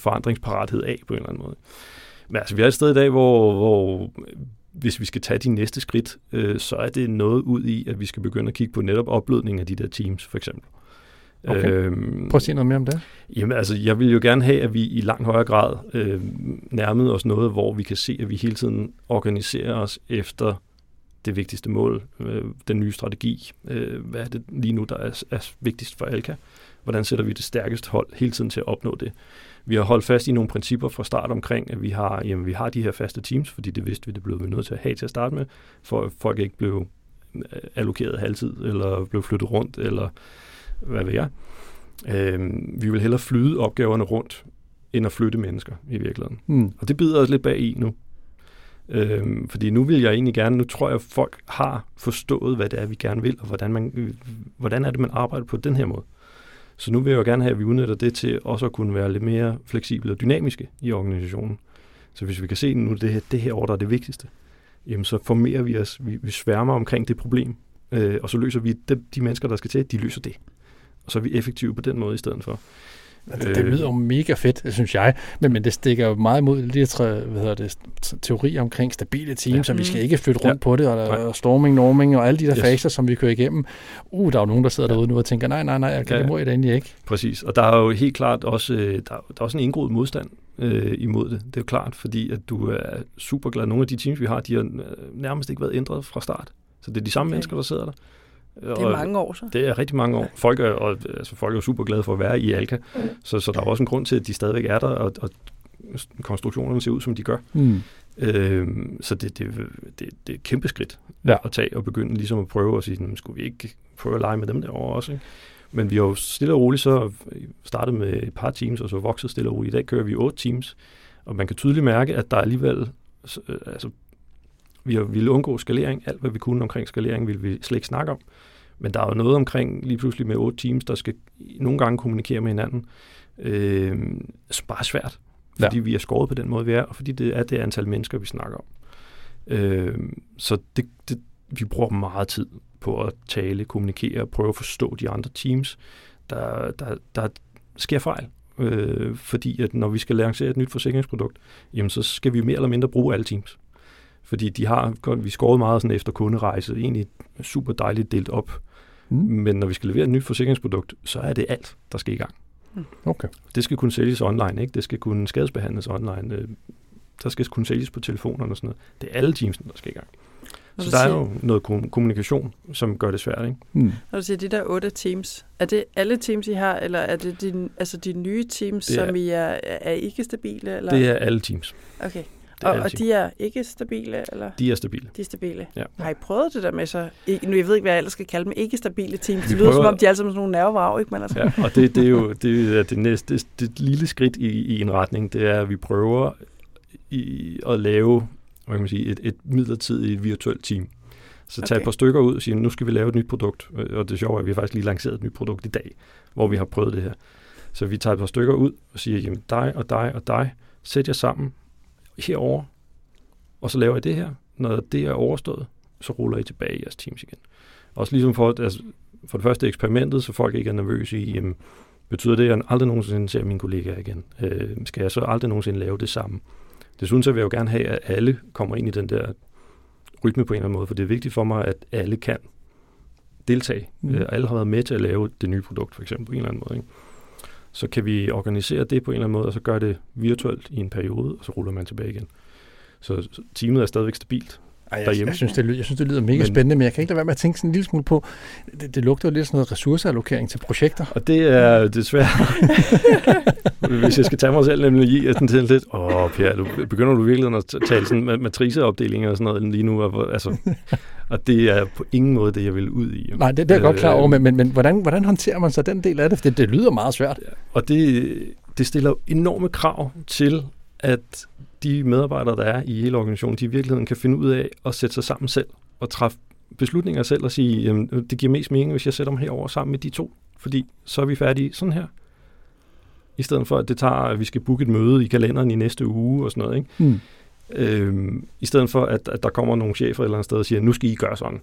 forandringsparathed af på en eller anden måde. Men altså, vi er et sted i dag, hvor, hvor hvis vi skal tage de næste skridt, øh, så er det noget ud i, at vi skal begynde at kigge på netop oplødning af de der teams, for eksempel. Okay. Øhm, Prøv at sige noget mere om det. Jamen altså, jeg vil jo gerne have, at vi i langt højere grad øh, nærmede os noget, hvor vi kan se, at vi hele tiden organiserer os efter det vigtigste mål, øh, den nye strategi, øh, hvad er det lige nu, der er, er vigtigst for Alka, hvordan sætter vi det stærkeste hold hele tiden til at opnå det. Vi har holdt fast i nogle principper fra start omkring, at vi har, jamen, vi har de her faste teams, fordi det vidste vi, det blev vi nødt til at have til at starte med, for at folk ikke blev øh, allokeret halvtid, eller blev flyttet rundt, eller hvad ved jeg. Øh, vi vil hellere flyde opgaverne rundt, end at flytte mennesker i virkeligheden. Mm. Og det bider os lidt bag i nu. Øhm, fordi nu vil jeg egentlig gerne, nu tror jeg, at folk har forstået, hvad det er, vi gerne vil, og hvordan, man, hvordan er det, man arbejder på den her måde. Så nu vil jeg jo gerne have, at vi udnytter det til også at kunne være lidt mere fleksible og dynamiske i organisationen. Så hvis vi kan se nu, det her, det her år, der er det vigtigste, jamen så formerer vi os, vi, vi sværmer omkring det problem, øh, og så løser vi de, de mennesker, der skal til, de løser det. Og så er vi effektive på den måde i stedet for. Det, det lyder jo mega fedt, det synes jeg, men, men det stikker jo meget imod de her tre, hvad hedder det, teorier omkring stabile teams, ja. så vi skal ikke flytte rundt ja. på det, og, og storming, norming og alle de der yes. faser, som vi kører igennem. Uh, der er jo nogen, der sidder ja. derude nu og tænker, nej, nej, nej, jeg kan, ja. det må jeg da egentlig ikke. Præcis, og der er jo helt klart også, der, der er også en indgroet modstand øh, imod det. Det er jo klart, fordi at du er super glad. Nogle af de teams, vi har, de har nærmest ikke været ændret fra start. Så det er de samme okay. mennesker, der sidder der. Det er mange år så. Det er rigtig mange år. Folk er, og, altså, folk er jo super glade for at være i Alka, så, så der er også en grund til, at de stadigvæk er der, og, og konstruktionerne ser ud, som de gør. Mm. Øhm, så det, det, det, det er et kæmpe skridt ja. at tage og begynde ligesom at prøve at sige, skulle vi ikke prøve at lege med dem derovre også? Ikke? Men vi har jo stille og roligt så startet med et par teams, og så vokset stille og roligt. I dag kører vi otte teams, og man kan tydeligt mærke, at der alligevel, altså vi har ville undgå skalering. Alt, hvad vi kunne omkring skalering, ville vi slet ikke snakke om. Men der er jo noget omkring lige pludselig med otte teams, der skal nogle gange kommunikere med hinanden, øh, som bare er svært. Fordi ja. vi er skåret på den måde, vi er, og fordi det er det antal mennesker, vi snakker om. Øh, så det, det, vi bruger meget tid på at tale, kommunikere prøve at forstå de andre teams. Der, der, der sker fejl, øh, fordi at når vi skal lancere et nyt forsikringsprodukt, jamen så skal vi mere eller mindre bruge alle teams. Fordi de har, vi skåret meget sådan efter kunderejse, egentlig super dejligt delt op. Mm. Men når vi skal levere et nyt forsikringsprodukt, så er det alt, der skal i gang. Mm. Okay. Det skal kunne sælges online, ikke? Det skal kunne skadesbehandles online. Øh, der skal kunne sælges på telefonerne og sådan noget. Det er alle teamsene, der skal i gang. Så der er jo noget kommunikation, som gør det svært, ikke? Mm. Når du siger de der otte teams, er det alle teams, I har, eller er det de, altså de nye teams, er, som I er, er ikke stabile? Eller? Det er alle teams. Okay. Og, og de er ikke stabile? Eller? De er stabile. De er stabile. Ja. Har I prøvet det der med så, ikke, nu jeg ved ikke, hvad jeg ellers skal kalde dem, ikke stabile teams. Det lyder som om, de er alle sammen sådan nogle nervevav, ikke? Men altså. Ja, og det, det er jo det, er det næste, det, det lille skridt i, i en retning, det er, at vi prøver i, at lave hvad kan man sige, et, et midlertidigt virtuelt team. Så tage okay. et par stykker ud og sige, nu skal vi lave et nyt produkt. Og det sjove er, at vi har faktisk lige lanceret et nyt produkt i dag, hvor vi har prøvet det her. Så vi tager et par stykker ud og siger, jamen dig og dig og dig, sæt jer sammen herover, og så laver I det her. Når det er overstået, så ruller I tilbage i jeres teams igen. Også ligesom for, altså, for det første eksperimentet, så folk ikke er nervøse i, jamen, betyder det, at jeg aldrig nogensinde ser mine kollegaer igen? Øh, skal jeg så aldrig nogensinde lave det samme? Desuden så vil jeg jo gerne have, at alle kommer ind i den der rytme på en eller anden måde, for det er vigtigt for mig, at alle kan deltage. Mm. Øh, alle har været med til at lave det nye produkt, for eksempel, på en eller anden måde. Ikke? Så kan vi organisere det på en eller anden måde, og så gøre det virtuelt i en periode, og så ruller man tilbage igen. Så teamet er stadigvæk stabilt. Ej, jeg, jeg, synes, det lyder, jeg synes, det lyder mega men, spændende, men jeg kan ikke lade være med at tænke sådan en lille smule på, det, det lugter lidt sådan noget ressourceallokering til projekter. Og det er desværre, hvis jeg skal tage mig selv nemlig i, at sådan lidt, åh Pierre, du, begynder du virkelig at tale sådan matriceopdelinger og sådan noget lige nu, og, altså, og det er på ingen måde det, jeg vil ud i. Nej, det, det er jeg godt klar over, men, men, men hvordan, hvordan håndterer man så den del af det? For det, det lyder meget svært. Og det, det stiller enorme krav til, at de medarbejdere, der er i hele organisationen, de i virkeligheden kan finde ud af at sætte sig sammen selv og træffe beslutninger selv og sige, jamen, det giver mest mening, hvis jeg sætter mig herover sammen med de to, fordi så er vi færdige sådan her. I stedet for, at det tager, at vi skal booke et møde i kalenderen i næste uge og sådan noget. Ikke? Mm. Øhm, I stedet for, at, at der kommer nogle chefer et eller andet sted og siger, nu skal I gøre sådan.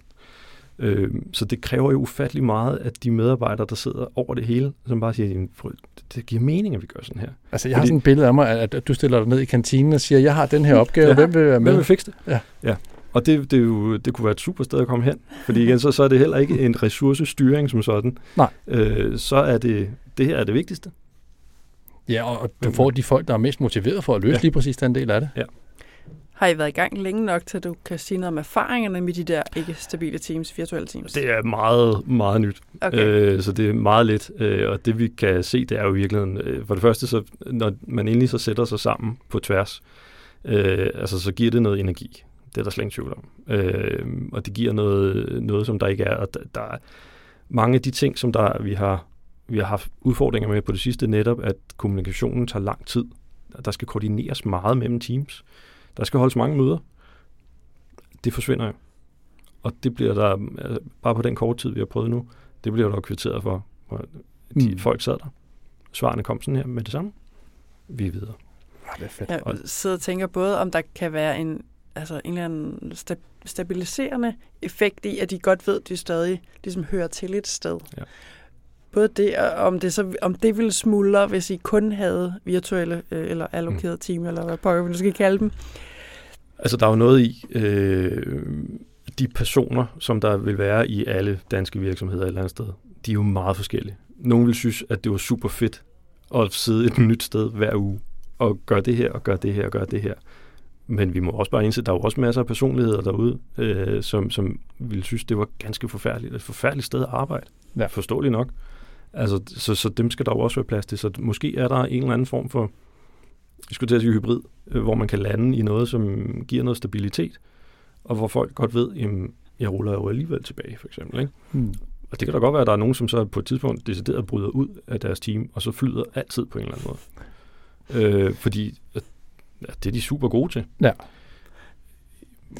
Øh, så det kræver jo ufattelig meget, at de medarbejdere, der sidder over det hele, som bare siger, det giver mening, at vi gør sådan her. Altså, jeg Fordi, har sådan et billede af mig, at du stiller dig ned i kantinen og siger, jeg har den her opgave, ja, hvem vil være med? Hvem vil fikse det? Ja. ja. Og det, det, jo, det kunne være et super sted at komme hen. Fordi igen, så, så er det heller ikke en ressourcestyring som sådan. Nej. Øh, så er det, det her er det vigtigste. Ja, og du får de folk, der er mest motiveret for at løse ja. lige præcis den del af det. Ja. Har I været i gang længe nok, til at du kan sige noget om erfaringerne med de der ikke-stabile teams, virtuelle teams? Det er meget, meget nyt. Okay. Øh, så det er meget let. Øh, og det vi kan se, det er jo i virkeligheden, øh, for det første, så, når man endelig så sætter sig sammen på tværs, øh, altså så giver det noget energi. Det er der slet ingen tvivl om. Øh, og det giver noget, noget, som der ikke er. Og der, der er mange af de ting, som der vi har, vi har haft udfordringer med på det sidste, netop at kommunikationen tager lang tid. Der skal koordineres meget mellem teams. Der skal holdes mange møder. Det forsvinder jo. Og det bliver der, altså, bare på den korte tid, vi har prøvet nu, det bliver der kvitteret for. De Mm. folk sad der. Svarene kom sådan her med det samme. Vi er videre. Ah, det er fedt. Jeg sidder og tænker både, om der kan være en, altså en eller anden sta- stabiliserende effekt i, at de godt ved, at de stadig ligesom hører til et sted. Ja. Både det, og om det, så, om det ville smuldre, hvis I kun havde virtuelle øh, eller allokerede mm. team, eller hvad pokker vi nu skal kalde dem. Altså, der er jo noget i øh, de personer, som der vil være i alle danske virksomheder et eller andet sted. De er jo meget forskellige. Nogle vil synes, at det var super fedt at sidde et nyt sted hver uge og gøre det her, og gøre det her, og gøre det her. Men vi må også bare indse, at der er jo også masser af personligheder derude, øh, som, som ville synes, det var ganske forfærdeligt. Et forfærdeligt sted at arbejde. Ja. Forståeligt nok. Altså, så, så dem skal der jo også være plads til. Så måske er der en eller anden form for, vi skulle til at sige hybrid, øh, hvor man kan lande i noget, som giver noget stabilitet, og hvor folk godt ved, jamen, jeg ruller jo alligevel tilbage, for eksempel. Ikke? Mm. Og det kan da godt være, at der er nogen, som så på et tidspunkt decideret bryder ud af deres team, og så flyder altid på en eller anden måde. Øh, fordi at, ja, det er de super gode til. Ja.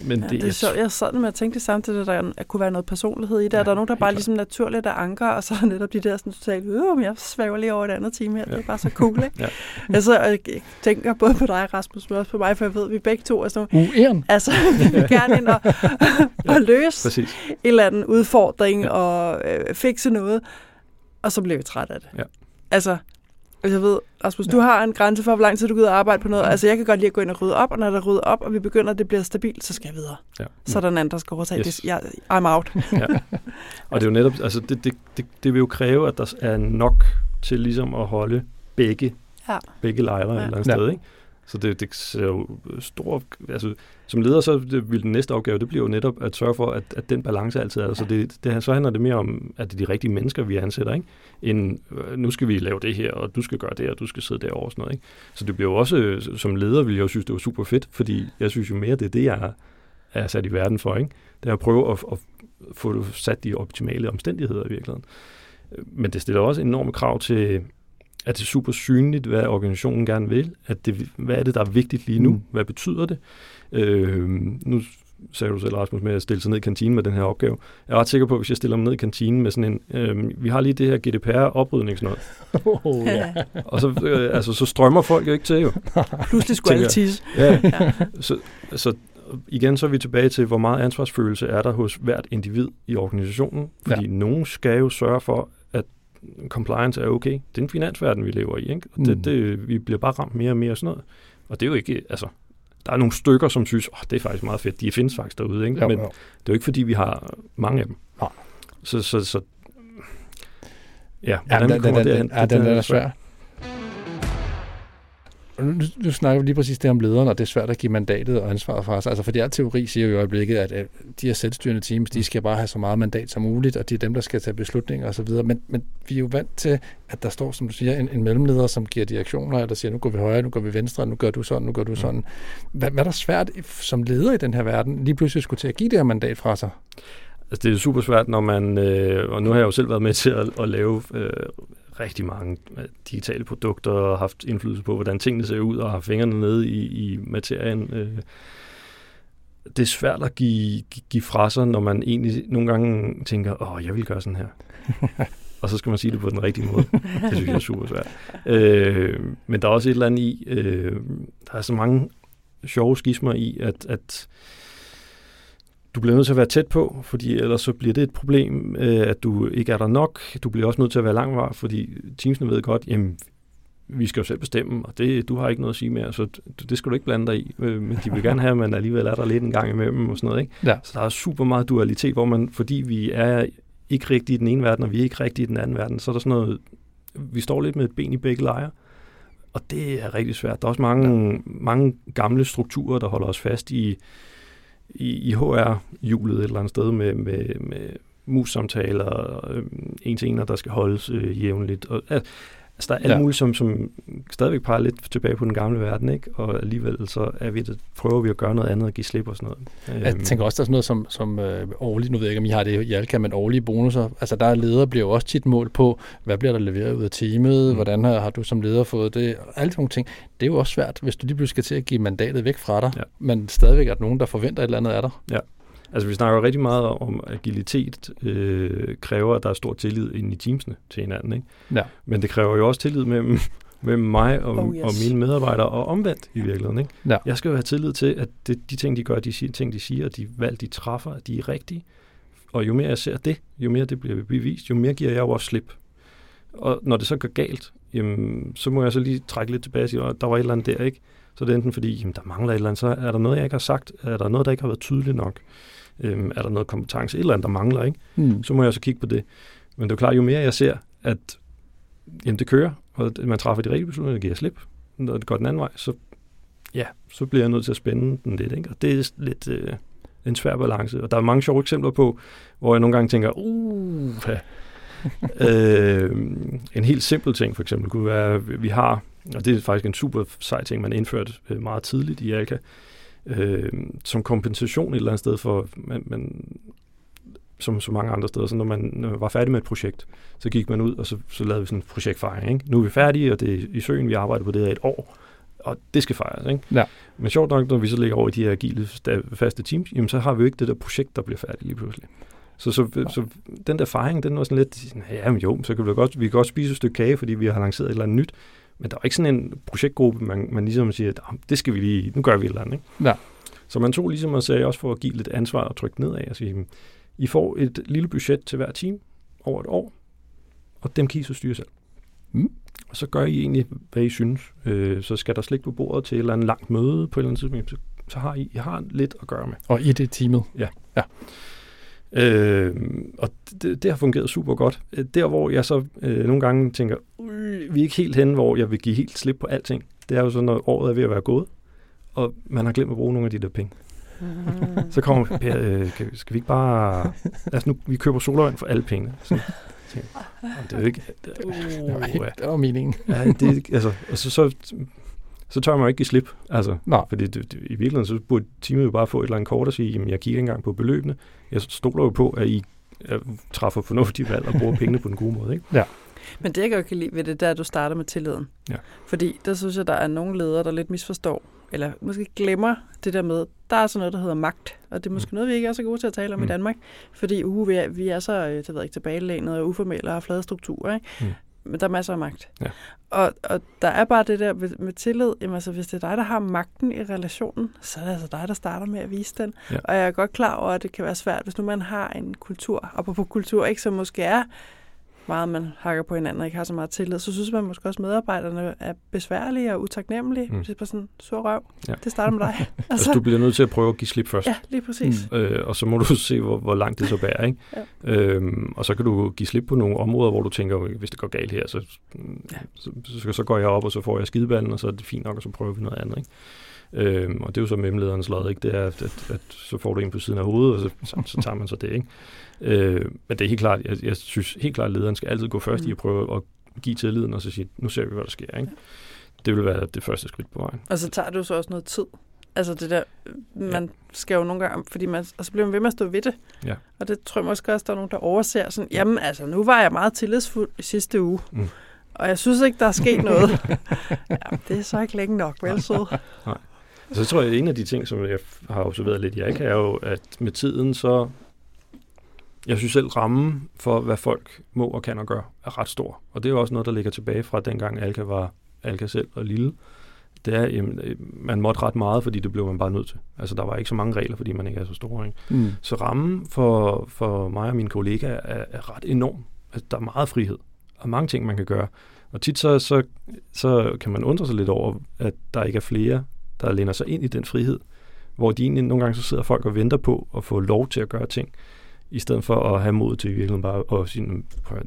Ja, Men det, det er sjovt. Jeg sad med at tænke det samtidig, at der kunne være noget personlighed i det. Ja, Ja, der er nogen, der bare klart. ligesom naturligt er anker, og så er netop de der sådan totalt, øh, jeg svæver lige over et andet team her. Ja. Ja. Det er bare så cool, ikke? Ja. Altså, jeg tænker både på dig, Rasmus, men også på mig, for jeg ved, at vi begge to er sådan nogle, Ueren. Altså, vi vil gerne ind og, og løse Præcis. en eller anden udfordring ja. og øh, fikse noget, og så bliver vi træt af det. Ja. Altså, jeg ved, Rasmus, ja. du har en grænse for, hvor lang tid du gider arbejde på noget. Altså, jeg kan godt lide at gå ind og rydde op, og når der rydder op, og vi begynder, at det bliver stabilt, så skal jeg videre. Ja. Så er der en anden, der skal overtage Yes. det. Jeg, I'm out. Ja. Og det er jo netop, altså det, det, det, det vil jo kræve, at der er nok til ligesom at holde begge, Ja. begge lejre ja. Ja. et eller andet Ja. sted, ikke? Så det, det ser jo stor, altså som leder, så vil den næste opgave, det bliver jo netop at sørge for, at, at den balance altid er. Så, det, det, så handler det mere om, at det er de rigtige mennesker, vi ansætter, ikke? End, øh, nu skal vi lave det her, og du skal gøre det, og du skal sidde derovre og sådan noget, ikke? Så det bliver jo også, øh, som leder vil jeg jo synes, det var super fedt, fordi jeg synes jo mere, det er det, jeg er, er sat i verden for, ikke? Det er at prøve at, at få sat de optimale omstændigheder i virkeligheden. Øh, Men det stiller også enorme krav til, at det er super synligt, hvad organisationen gerne vil. At det, hvad er det, der er vigtigt lige nu? Mm. Hvad betyder det? Øh, nu sagde du selv, Rasmus, med at stille sig ned i kantinen med den her opgave. Jeg er ret sikker på, at hvis jeg stiller mig ned i kantinen med sådan en, øh, vi har lige det her GDPR-oprydningsnød, Oh, ja. og så, øh, altså, så strømmer folk jo ikke til jo. Pludselig skulle alle tisse. Ja, Ja. så, så igen så er vi tilbage til, hvor meget ansvarsfølelse er der hos hvert individ i organisationen. Fordi ja. nogen skal jo sørge for, compliance er okay. Det er en finansverden, vi lever i. Ikke? Og det, Mm. det, vi bliver bare ramt mere og mere af sådan noget. Og det er jo ikke, altså, der er nogle stykker, som synes, oh, det er faktisk meget fedt. De findes faktisk derude, ikke? Jo, men jo. det er jo ikke, fordi vi har mange af dem. Nej. Så, så, så ja, Ja, hvordan den, vi kommer den, derhen, den, ja, den er svær. Nu, nu snakker vi lige præcis det om lederen, og det er svært at give mandatet og ansvaret fra sig. Altså, fordi al teori siger jo i øjeblikket, at øh, de her selvstyrende teams, de skal bare have så meget mandat som muligt, og det er dem, der skal tage beslutninger osv. Men, men vi er jo vant til, at der står, som du siger, en, en mellemleder, som giver direktioner, eller siger, nu går vi højre, nu går vi venstre, nu gør du sådan, nu gør du sådan. Hvad, hvad er der svært som leder i den her verden, lige pludselig skulle til at give det her mandat fra sig? Altså, det er super svært, når man, øh, og nu har jeg jo selv været med til at, at lave øh, rigtig mange øh, digitale produkter og haft indflydelse på, hvordan tingene ser ud og har fingrene nede i, i materien. Øh. Det er svært at give, give, fra sig, når man egentlig nogle gange tænker, åh, jeg vil gøre sådan her. og så skal man sige det på den rigtige måde. Det synes jeg er super svært. Øh, men der er også et eller andet i, øh, der er så mange sjove skismer i, at, at du bliver nødt til at være tæt på, fordi ellers så bliver det et problem, øh, at du ikke er der nok. Du bliver også nødt til at være langvar, fordi teamsene ved godt, jamen, vi skal jo selv bestemme, og det, du har ikke noget at sige mere, så det, skal du ikke blande dig i. Øh, men de vil gerne have, at man alligevel er der lidt en gang imellem og sådan noget. Ikke? Ja. Så der er super meget dualitet, hvor man, fordi vi er ikke rigtig i den ene verden, og vi er ikke rigtig i den anden verden, så er der sådan noget, vi står lidt med et ben i begge lejre. Og det er rigtig svært. Der er også mange, ja. mange gamle strukturer, der holder os fast i, i, i HR-hjulet et eller andet sted med, med, med mus-samtaler, øh, en til ener, der skal holdes øh, jævnligt. Og, øh, Altså, der er alt ja. muligt, som, som stadigvæk peger lidt tilbage på den gamle verden, ikke? og alligevel så er vi, det, prøver vi at gøre noget andet og give slip og sådan noget. Jeg øhm. tænker også, der er sådan noget som, som øh, årlige, nu ved jeg ikke, om I har det i Alka, men årlige bonusser. Altså der er ledere bliver jo også tit mål på, hvad bliver der leveret ud af teamet, mm. hvordan har, har du som leder fået det, alle sådan nogle ting. Det er jo også svært, hvis du lige pludselig skal til at give mandatet væk fra dig, ja. men stadigvæk er der nogen, der forventer et eller andet af dig. Ja, Altså vi snakker rigtig meget om, agilitet øh, kræver, at der er stor tillid ind i teamsene til hinanden. Ikke? Ja. Men det kræver jo også tillid mellem, mellem mig og, oh, yes. og mine medarbejdere, og omvendt i virkeligheden. Ikke? Ja. Jeg skal jo have tillid til, at det, de ting, de gør, de ting, de siger, de valg, de træffer, at de er rigtige. Og jo mere jeg ser det, jo mere det bliver bevist, jo mere giver jeg jo også slip. Og når det så går galt, jamen, så må jeg så lige trække lidt tilbage og sige, at der var et eller andet der, ikke? Så det er enten fordi, jamen, der mangler et eller andet, så er der noget, jeg ikke har sagt, er der noget, der ikke har været tydeligt nok. Øhm, er der noget kompetence, et eller andet, der mangler, ikke? Mm. så må jeg så kigge på det. Men det er klart, jo mere jeg ser, at jamen, det kører, og man træffer de rigtige beslutninger, det giver slip, når det går den anden vej, så, ja, så bliver jeg nødt til at spænde den lidt. Ikke? Og det er lidt øh, en svær balance. Og der er mange sjove eksempler på, hvor jeg nogle gange tænker, uh, øh, en helt simpel ting for eksempel kunne være, at vi har, og det er faktisk en super sej ting, man indførte øh, meget tidligt i Alka, øh, som kompensation et eller andet sted for, man, man, som så mange andre steder. Så når man, når man var færdig med et projekt, så gik man ud, og så, så lavede vi sådan en projektfejring. Ikke? Nu er vi færdige, og det er i søen, vi arbejder på det her et år, og det skal fejres. Ikke? Ja. Men sjovt nok, når vi så ligger over i de her agile faste teams, jamen, så har vi jo ikke det der projekt, der bliver færdigt lige pludselig. Så, så, ja. så den der fejring, den var sådan lidt, ja, men jo, så kan vi godt, vi kan godt spise et stykke kage, fordi vi har lanceret et eller andet nyt, men der var ikke sådan en projektgruppe, man, man ligesom siger, at det skal vi lige, nu gør vi et eller andet. Ikke? Ja. Så man tog ligesom og sagde også for at give lidt ansvar og trykke nedad og sige, I får et lille budget til hver team over et år, og dem kan I så styre selv. Mm. Og så gør I egentlig, hvad I synes. Øh, så skal der slik på bordet til et eller andet langt møde på et eller andet tidspunkt, så, så har I, I har lidt at gøre med. Og i det teamet? Ja. ja. Øh, og det, det har fungeret super godt. Der, hvor jeg så øh, nogle gange tænker, vi er ikke helt hen, hvor jeg vil give helt slip på alting, det er jo så, når året er ved at være gået, og man har glemt at bruge nogle af de der penge. Mm. Så kommer Per, øh, skal vi ikke bare... Altså nu, vi køber solavand for alle pengene. Så, tænker, det er jo ikke... Det, uh, det var meningen. ja, det, altså, og så, så, så tør man jo ikke give slip. Altså, Nå. Fordi det, det, i virkeligheden, så burde teamet jo bare få et eller andet kort og sige, jamen jeg kigger ikke engang på beløbene. Jeg stoler jo på, at I træffer fornuftige valg og bruger pengene på den gode måde. Ikke? Ja. Men det, jeg godt kan lide ved det, der at du starter med tilliden. Ja. Fordi der synes jeg, der er nogle ledere, der lidt misforstår, eller måske glemmer det der med, der er sådan noget, der hedder magt, og det er måske mm. noget, vi ikke er så gode til at tale om mm. i Danmark, fordi uh, vi, er, vi er så øh, det ved ikke, tilbagelænet og uformelle og har flade strukturer, ikke? Mm. Men der er masser af magt. Ja. Og, og der er bare det der med, med tillid, jamen altså hvis det er dig, der har magten i relationen, så er det altså dig, der starter med at vise den. Ja. Og jeg er godt klar over, at det kan være svært, hvis nu man har en kultur, og på kultur, ikke, som måske er meget man hakker på hinanden og ikke har så meget tillid, så synes man måske også, at medarbejderne er besværlige og utaknemmelige. Mm. Det er bare sådan, sur røv. Ja. Det starter med dig. altså, altså, du bliver nødt til at prøve at give slip først. Ja, lige præcis. Mm. Øh, og så må du se, hvor, hvor langt det så bærer. Ikke? ja. øhm, og så kan du give slip på nogle områder, hvor du tænker, hvis det går galt her, så, ja. så, så, så går jeg op, og så får jeg skideballen, og så er det fint nok, og så prøver vi noget andet. Ikke? Øhm, og det er jo så memlederens lod, ikke? Det er, at, at, at, så får du en på siden af hovedet, og så, så, så tager man så det, ikke? Øh, men det er helt klart, jeg, jeg synes helt klart, at lederen skal altid gå først mm. i at prøve at give tilliden, og så sige, nu ser vi, hvad der sker, ikke? Det vil være det første skridt på vejen. Og så tager det jo så også noget tid. Altså det der, man ja. skal jo nogle gange, fordi man, og så bliver man ved med at stå ved det. Ja. Og det tror jeg måske også, der er nogen, der overser sådan, jamen altså, nu var jeg meget tillidsfuld i sidste uge. Mm. Og jeg synes ikke, der er sket noget. ja, det er så ikke længe nok, vel så? Nej. Så tror jeg, at en af de ting, som jeg har observeret lidt i Alka, er jo, at med tiden så... Jeg synes selv, rammen for, hvad folk må og kan og gøre, er ret stor. Og det er jo også noget, der ligger tilbage fra dengang Alka var Alka selv og lille. Det er, jamen, man måtte ret meget, fordi det blev man bare nødt til. Altså, der var ikke så mange regler, fordi man ikke er så stor. Ikke? Mm. Så rammen for, for mig og mine kollegaer er, er ret enorm. Altså, der er meget frihed, og mange ting, man kan gøre. Og tit så, så, så kan man undre sig lidt over, at der ikke er flere der læner sig ind i den frihed, hvor de egentlig nogle gange så sidder folk og venter på at få lov til at gøre ting, i stedet for at have mod til i virkeligheden bare at sige, prøv, jeg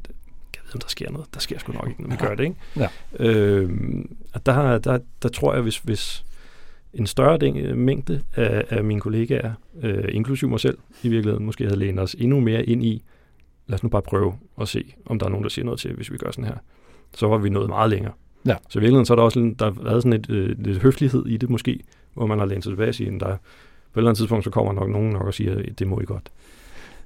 ved, om der sker noget. Der sker sgu nok ikke, når vi Ja. gør det, ikke? Ja. Øh, og der, der, der tror jeg, hvis, hvis en større del, mængde af, af mine kollegaer, øh, inklusive mig selv i virkeligheden, måske havde lænet os endnu mere ind i, lad os nu bare prøve at se, om der er nogen, der siger noget til, hvis vi gør sådan her. Så var vi nået meget længere. Ja. Så i virkeligheden så er der også en- der har været sådan et, øh, lidt høflighed i det måske, hvor man har lænet sig tilbage og siger, at der, på et eller andet tidspunkt, så kommer nok nogen nok og siger, at det må I godt.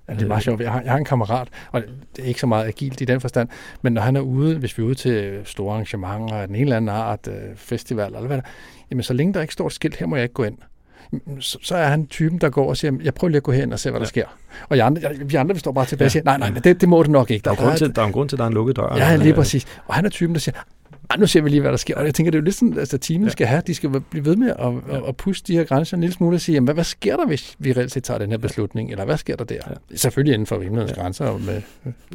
Ja, det er meget sjovt. Jeg har, jeg har en kammerat, og det er ikke så meget agilt i den forstand, men når han er ude, hvis vi er ude til store arrangementer af den ene eller anden art, øh, festival eller hvad der, jamen så længe der ikke står et skilt, her må jeg ikke gå ind, så, så er han typen, der går og siger, jeg prøver lige at gå hen og se, hvad der Ja. sker. Og jeg andre, jeg, vi andre, vi står bare tilbage Ja. og siger, nej, nej, det, det må du nok ikke. Der er, jo grund til, der er en grund til, at der er en lukket dør. Ja, lige Øh, præcis. Og han er typen, der siger, "Ej, nu ser vi lige, hvad der sker. Og jeg tænker, det er jo lidt sådan, altså teamet Ja. skal have, de skal blive ved med at, Ja. at, at puste de her grænser en lille smule og sige, jamen, hvad, hvad sker der, hvis vi reelt set tager den her beslutning, eller hvad sker der der? Ja. Selvfølgelig inden for rimelighedens Ja. grænser. og Med,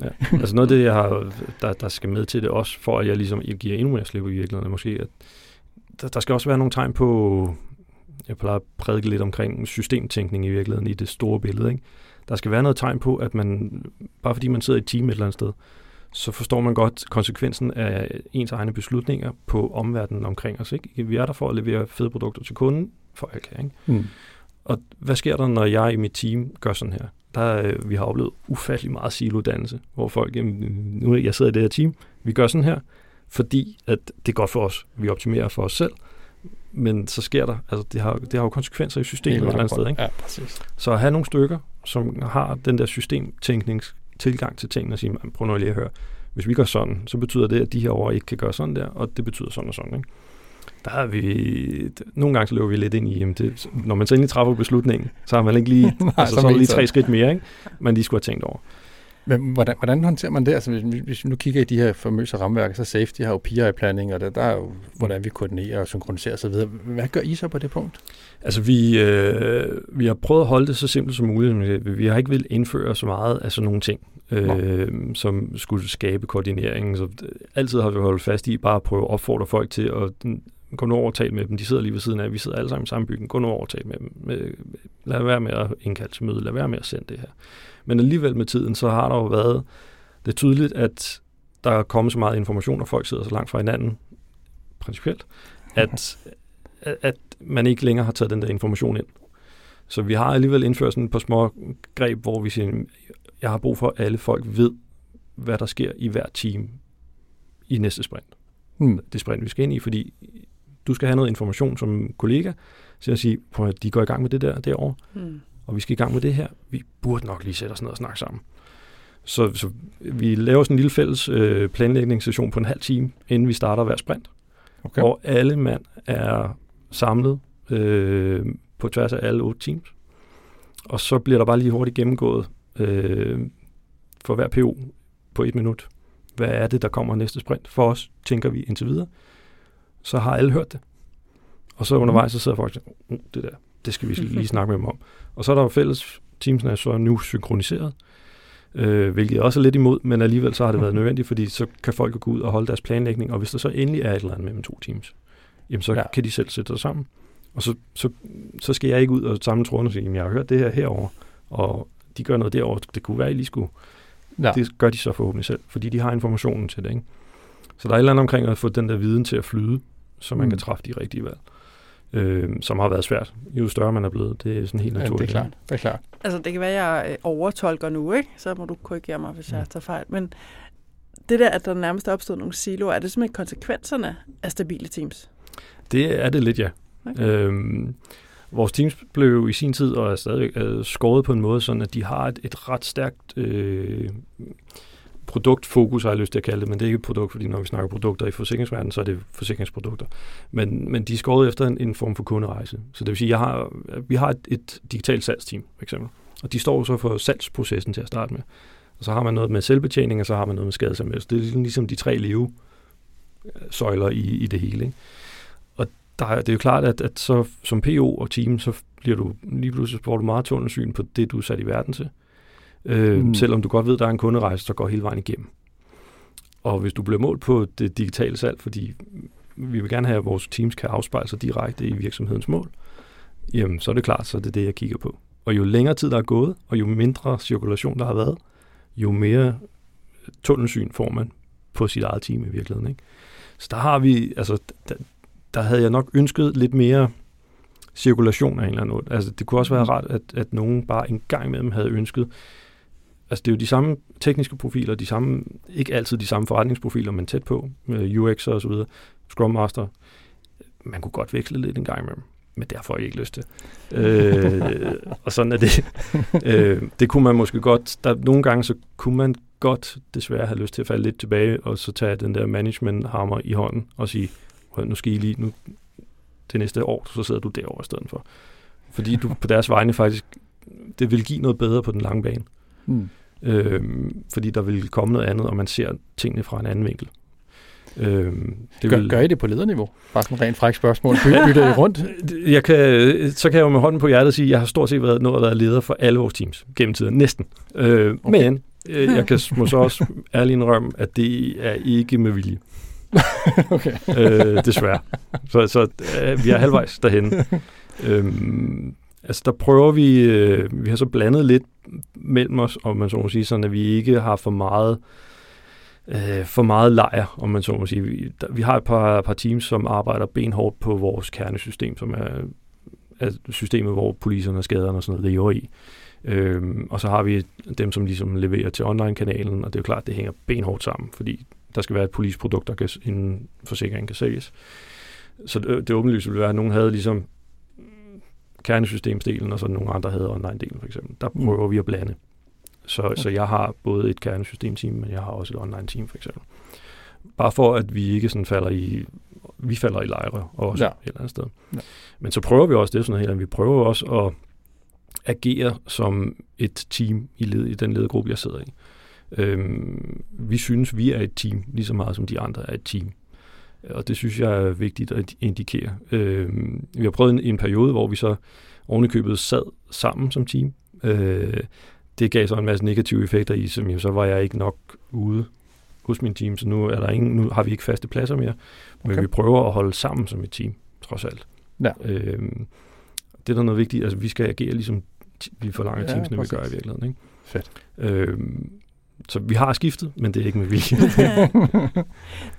Ja. Altså noget af det, jeg har, der, der skal med til det også, for at jeg ligesom giver endnu mere slip i virkeligheden, måske, at der, der skal også være nogle tegn på, jeg plejer at prædike lidt omkring systemtænkning i virkeligheden i det store billede. Ikke? Der skal være noget tegn på, at man, bare fordi man sidder i et team et eller andet sted, så forstår man godt konsekvensen af ens egne beslutninger på omverdenen omkring os. Ikke? Vi er der for at levere fede produkter til kunden, for alle kan, ikke? hmm. Og hvad sker der, når jeg i mit team gør sådan her? Der, øh, vi har oplevet ufattelig meget silodannelse, hvor folk, jamen, nu jeg sidder i det her team, vi gør sådan her, fordi at det er godt for os. Vi optimerer for os selv, men så sker der, altså det har, det har jo konsekvenser i systemet et eller andet sted. Ikke? Ja, præcis. Så at have nogle stykker, som har den der systemtænknings tilgang til tingene og sige, "Man, prøv nu lige at høre, hvis vi gør sådan, så betyder det, at de her over ikke kan gøre sådan der, og det betyder sådan og sådan. Ikke? Der har vi, nogle gange så løber vi lidt ind i, jamen det, når man så endelig træffer beslutningen, så har man ikke lige, Nej, altså, så så lige tre skridt mere, ikke? man lige skulle have tænkt over. Men hvordan, hvordan håndterer man det? Altså, hvis, vi- hvis vi nu kigger i de her famøse ramværker, så safety har jo PI-planning, og der, der er jo, hvordan vi koordinerer og synkroniserer osv. Hvad gør I så på det punkt? Altså vi, øh, vi har prøvet at holde det så simpelt som muligt, men vi- har ikke vil indføre så meget af sådan nogle ting, øh, som skulle skabe koordineringen. Så øh, altid har vi holdt fast i bare at prøve at opfordre folk til at mm, gå nu over og tale med dem. De sidder lige ved siden af, vi sidder alle sammen i samme bygning. Gå nu over og tale med dem. Med, lad være med at indkalde til møde, lad være med at sende det her. Men alligevel med tiden, så har der jo været det er tydeligt, at der er kommet så meget information, og folk sidder så langt fra hinanden, principielt, at, at, man ikke længere har taget den der information ind. Så vi har alligevel indført sådan et par små greb, hvor vi siger, jeg har brug for, at alle folk ved, hvad der sker i hver team i næste sprint. Hmm. Det sprint, vi skal ind i, fordi du skal have noget information som kollega, til at sige, prøv at de går i gang med det der derovre, Hmm. Og vi skal i gang med det her. Vi burde nok lige sætte os ned og snakke sammen. Så, så vi laver sådan en lille fælles øh, planlægningssession på en halv time, inden vi starter hver sprint, Okay. hvor alle mand er samlet øh, på tværs af alle otte teams. Og så bliver der bare lige hurtigt gennemgået øh, for hver PO på et minut. Hvad er det, der kommer næste sprint? For os, tænker vi indtil videre. Så har alle hørt det. Og så undervejs, så sidder folk og siger, oh, det der, det skal vi lige snakke med dem om. Og så er der jo fælles, teamsene er så nu synkroniseret, øh, hvilket også er lidt imod, men alligevel så har det været nødvendigt, fordi så kan folk gå ud og holde deres planlægning, og hvis der så endelig er et eller andet mellem to teams, jamen så Ja. kan de selv sætte sig sammen. Og så, så, så skal jeg ikke ud og samle trådene og sige, jamen jeg har hørt det her herover og de gør noget derovre. Det kunne være, at I lige skulle. Ja. Det gør de så forhåbentlig selv, fordi de har informationen til det. Ikke? Så der er et eller andet omkring at få den der viden til at flyde, så man mm. kan træffe de rigtige valg. Øh, som har været svært. Jo større man er blevet, det er sådan helt Ja, naturligt. det er klart. Det er klart. Altså, det kan være, at jeg øh, overtolker nu, ikke? Så må du korrigere mig, hvis jeg Ja. tager fejl. Men det der, at der nærmest er opstået nogle siloer, er det simpelthen konsekvenserne af stabile teams? Det er det lidt, ja. Okay. Øhm, vores teams blev i sin tid og er stadigvæk øh, skåret på en måde, sådan at de har et, et ret stærkt øh, produktfokus, har jeg lyst til at kalde det, men det er ikke et produkt, fordi når vi snakker produkter i forsikringsverdenen, så er det forsikringsprodukter. Men, men de er skåret efter en, en form for kunderejse. Så det vil sige, jeg har, vi har et, et digitalt salgsteam, for eksempel. Og de står så for salgsprocessen til at starte med. Og så har man noget med selvbetjening, og så har man noget med skadesanmeldelse. Det er ligesom, ligesom de tre leve øh, søjler i, i det hele. Ikke? Og der, er- det er jo klart, at, at så, som PO og team, så bliver du lige pludselig får du meget tunnelsyn på det, du er sat i verden til. Øh, Mm. Selvom du godt ved, at der er en kunderejse, der går hele vejen igennem. Og hvis du bliver målt på det digitale salg, fordi vi vil gerne have, at vores teams kan afspejle sig direkte i virksomhedens mål, jamen så er det klart, så er det det, jeg kigger på. Og jo længere tid der er gået, og jo mindre cirkulation der har været, jo mere tunnelsyn får man på sit eget team i virkeligheden. Ikke? Så der har vi, altså, der, der havde jeg nok ønsket lidt mere cirkulation af en eller anden måde. Altså, det kunne også være Mm. rart, at, at nogen bare en gang imellem havde ønsket, altså det er jo de samme tekniske profiler, de samme, ikke altid de samme forretningsprofiler, men tæt på, med UX og så videre, Scrum Master. Man kunne godt veksle lidt en gang imellem, men derfor har jeg ikke lyst til. øh, og sådan er det. øh, det kunne man måske godt, der, nogle gange så kunne man godt desværre have lyst til at falde lidt tilbage, og så tage den der management-hammer i hånden og sige, nu skal I lige, nu, til næste år, så sidder du derovre i stedet for. Fordi du på deres vegne faktisk, det vil give noget bedre på den lange bane. Mm. Øhm, fordi der vil komme noget andet, og man ser tingene fra en anden vinkel. Øhm, Det gør, gør I det på lederniveau? Bare sådan en rent fræk spørgsmål. By, bytter I rundt? Jeg kan, så kan jeg jo med hånden på hjertet sige, at jeg har stort set været, nået at være leder for alle vores teams gennem tiden. Næsten. Øh, Okay. Men øh, jeg kan måske også ærligt indrømme, at det er ikke med vilje. okay. øh, desværre. Så, så øh, vi er halvvejs derhen. øhm, altså der prøver vi, øh, vi har så blandet lidt mellem os, om man så må sige, sådan at vi ikke har for meget øh, for meget lejr, om man så må sige. Vi, der, vi har et par, par teams, som arbejder benhårdt på vores kernesystem, som er, er systemet, hvor poliserne og skaderne og sådan noget lever i. Øhm, og så har vi dem, som ligesom leverer til online-kanalen, og det er jo klart, at det hænger benhårdt sammen, fordi der skal være et polisprodukt, der kan, en forsikring kan sælges. Så det, det åbenlyst ville være, at nogen havde ligesom kernesystemsdelen, og så nogle andre havde online-delen for eksempel. Der Mm. prøver vi at blande. Så, så jeg har både et kernesystemteam, men jeg har også et online-team for eksempel. Bare for, at vi ikke sådan falder i, vi falder i lejre også Ja. et eller andet sted. Ja. Men så prøver vi også, det sådan at vi prøver også at agere som et team i, led, i den ledergruppe, jeg sidder i. Øhm, vi synes, vi er et team, lige så meget som de andre er et team. Og det synes jeg er vigtigt at indikere. Øhm, vi har prøvet en, en periode, hvor vi så ovenikøbet sad sammen som team. Øh, det gav så en masse negative effekter i, som jo så var jeg ikke nok ude hos min team, så nu, er der ingen, nu har vi ikke faste pladser mere, men Okay. vi prøver at holde sammen som et team, trods alt. Ja. Øhm, det er der noget vigtigt, altså vi skal agere ligesom vi forlanger Ja, ja, teamsene, vi gør i virkeligheden. Ikke? Fedt. Øhm, så vi har skiftet, men det er ikke med vilje.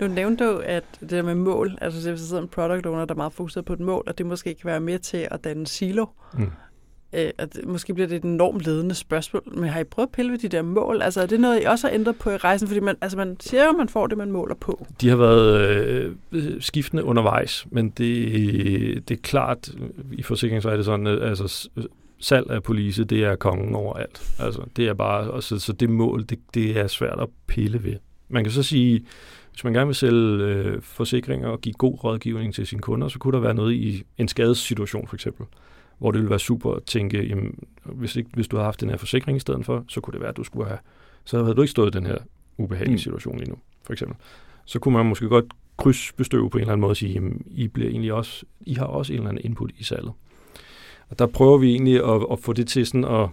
Nu nævnte du, at det der med mål, altså hvis der sidder en product owner, der er meget fokuseret på et mål, og det måske kan være med til at danne silo. mm. Øh, at det- måske bliver det et enormt ledende spørgsmål, men har I prøvet at pille ved de der mål? Altså er det noget, I også har ændret på i rejsen? Fordi man, altså, man siger jo, at man får det, man måler på. De har været øh, skiftende undervejs, men det, det er klart, i forsikring så er det sådan, at altså, salg af police, det er kongen over alt. Altså, det er bare, og så, så det mål, det, det er svært at pille ved. Man kan så sige, hvis man gerne vil sælge øh, forsikringer og give god rådgivning til sine kunder, så kunne der være noget i en skadessituation for eksempel, hvor det ville være super at tænke, jamen, hvis, ikke, hvis du havde haft den her forsikring i stedet for, så kunne det være, at du skulle have, så havde du ikke stået i den her ubehagelige Mm. situation lige nu, for eksempel. Så kunne man måske godt krydsbestøve på en eller anden måde og sige, jamen, I, bliver egentlig også, I har også en eller anden input i salget. Og der prøver vi egentlig at, at få det til sådan at,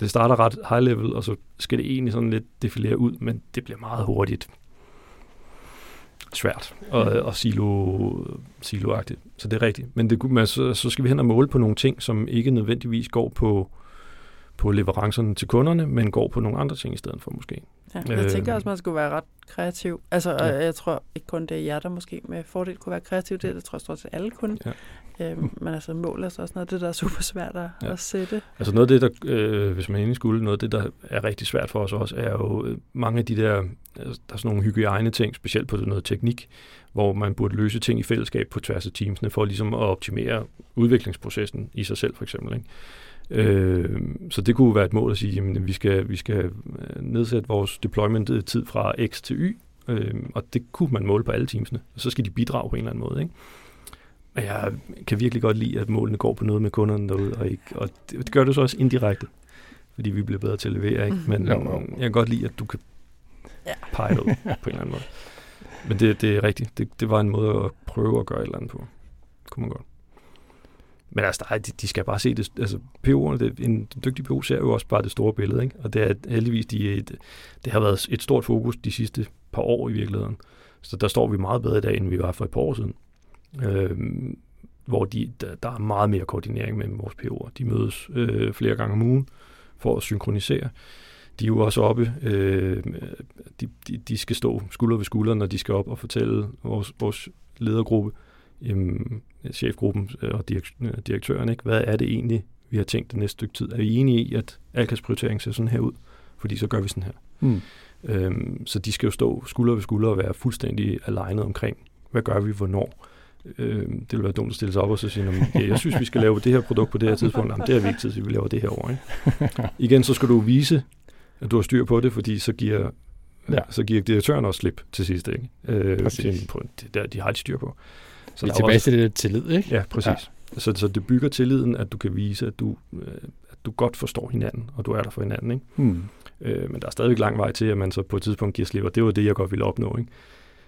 det starter ret high level, og så skal det egentlig sådan lidt defilere ud, men det bliver meget hurtigt svært og, og silo, siloagtigt. Så det er rigtigt. Men det, man, så, så skal vi hen og måle på nogle ting, som ikke nødvendigvis går på, på leverancerne til kunderne, men går på nogle andre ting i stedet for måske. Ja, jeg Øh. tænker også, man skulle være ret kreativ. Altså, Ja. jeg tror ikke kun det er jer, der måske med fordel kunne være kreativ. Det, det tror jeg stort set alle kunne. Ja. Øhm, men altså, mål er så også noget af det, der er super svært at, Ja. at sætte. Altså noget af det, der, øh, hvis man endelig skulle, noget af det, der er rigtig svært for os også, er jo øh, mange af de der, altså, der er sådan nogle hygiejne ting, specielt på noget teknik, hvor man burde løse ting i fællesskab på tværs af teamsene, for ligesom at optimere udviklingsprocessen i sig selv, for eksempel. Ikke? Øh, så det kunne være et mål at sige, at vi skal, vi skal øh, nedsætte vores deployment-tid fra X til Y, øh, og det kunne man måle på alle teamsene. Så skal de bidrage på en eller anden måde. Ikke? Og jeg kan virkelig godt lide, at målene går på noget med kunderne derude, og, ikke, og det, det gør det så også indirekte, fordi vi bliver bedre til at levere. Ikke? Men Jo, jo. jeg kan godt lide, at du kan Ja. pege det ud på en eller anden måde. Men det, det er rigtigt. Det, det var en måde at prøve at gøre et eller andet på. Kunne man godt. Men altså, der er, de, de skal bare se det. Altså, PO'erne, det, en dygtig PO ser jo også bare det store billede, ikke? Og det er heldigvis, de, et, det har været et stort fokus de sidste par år i virkeligheden. Så der står vi meget bedre i dag, end vi var for et par år siden. Øh, hvor de, der, der er meget mere koordinering mellem vores PO'er. De mødes øh, flere gange om ugen for at synkronisere. de er jo også oppe. Øh, de, de, de skal stå skulder ved skulder, når de skal op og fortælle vores, vores ledergruppe, jamen, chefgruppen og direktøren, ikke? hvad er det egentlig, vi har tænkt det næste stykke tid? Er vi enige i, at Alkas prioritering ser sådan her ud? Fordi så gør vi sådan her. Mm. Øhm, så de skal jo stå skulder ved skulder og være fuldstændig alignet omkring, hvad gør vi, hvornår. Øhm, det vil være dumt at stille sig op og så sige, ja, jeg synes, vi skal lave det her produkt på det her tidspunkt. Jamen, det er vigtigt, at vi laver det her over. Ikke? Igen, så skal du vise, at du har styr på det, fordi så giver, ja. så giver direktøren også slip til sidst. Ikke? Øh, til, på, det der, de har et styr på. Så vi er tilbage også, til det tillid, ikke? Ja, præcis. Ja. Så, så det bygger tilliden, at du kan vise, at du, øh, at du godt forstår hinanden, og du er der for hinanden. Ikke? Hmm. Øh, men der er stadigvæk lang vej til, at man så på et tidspunkt giver slip, og det var det, jeg godt ville opnå. Ikke?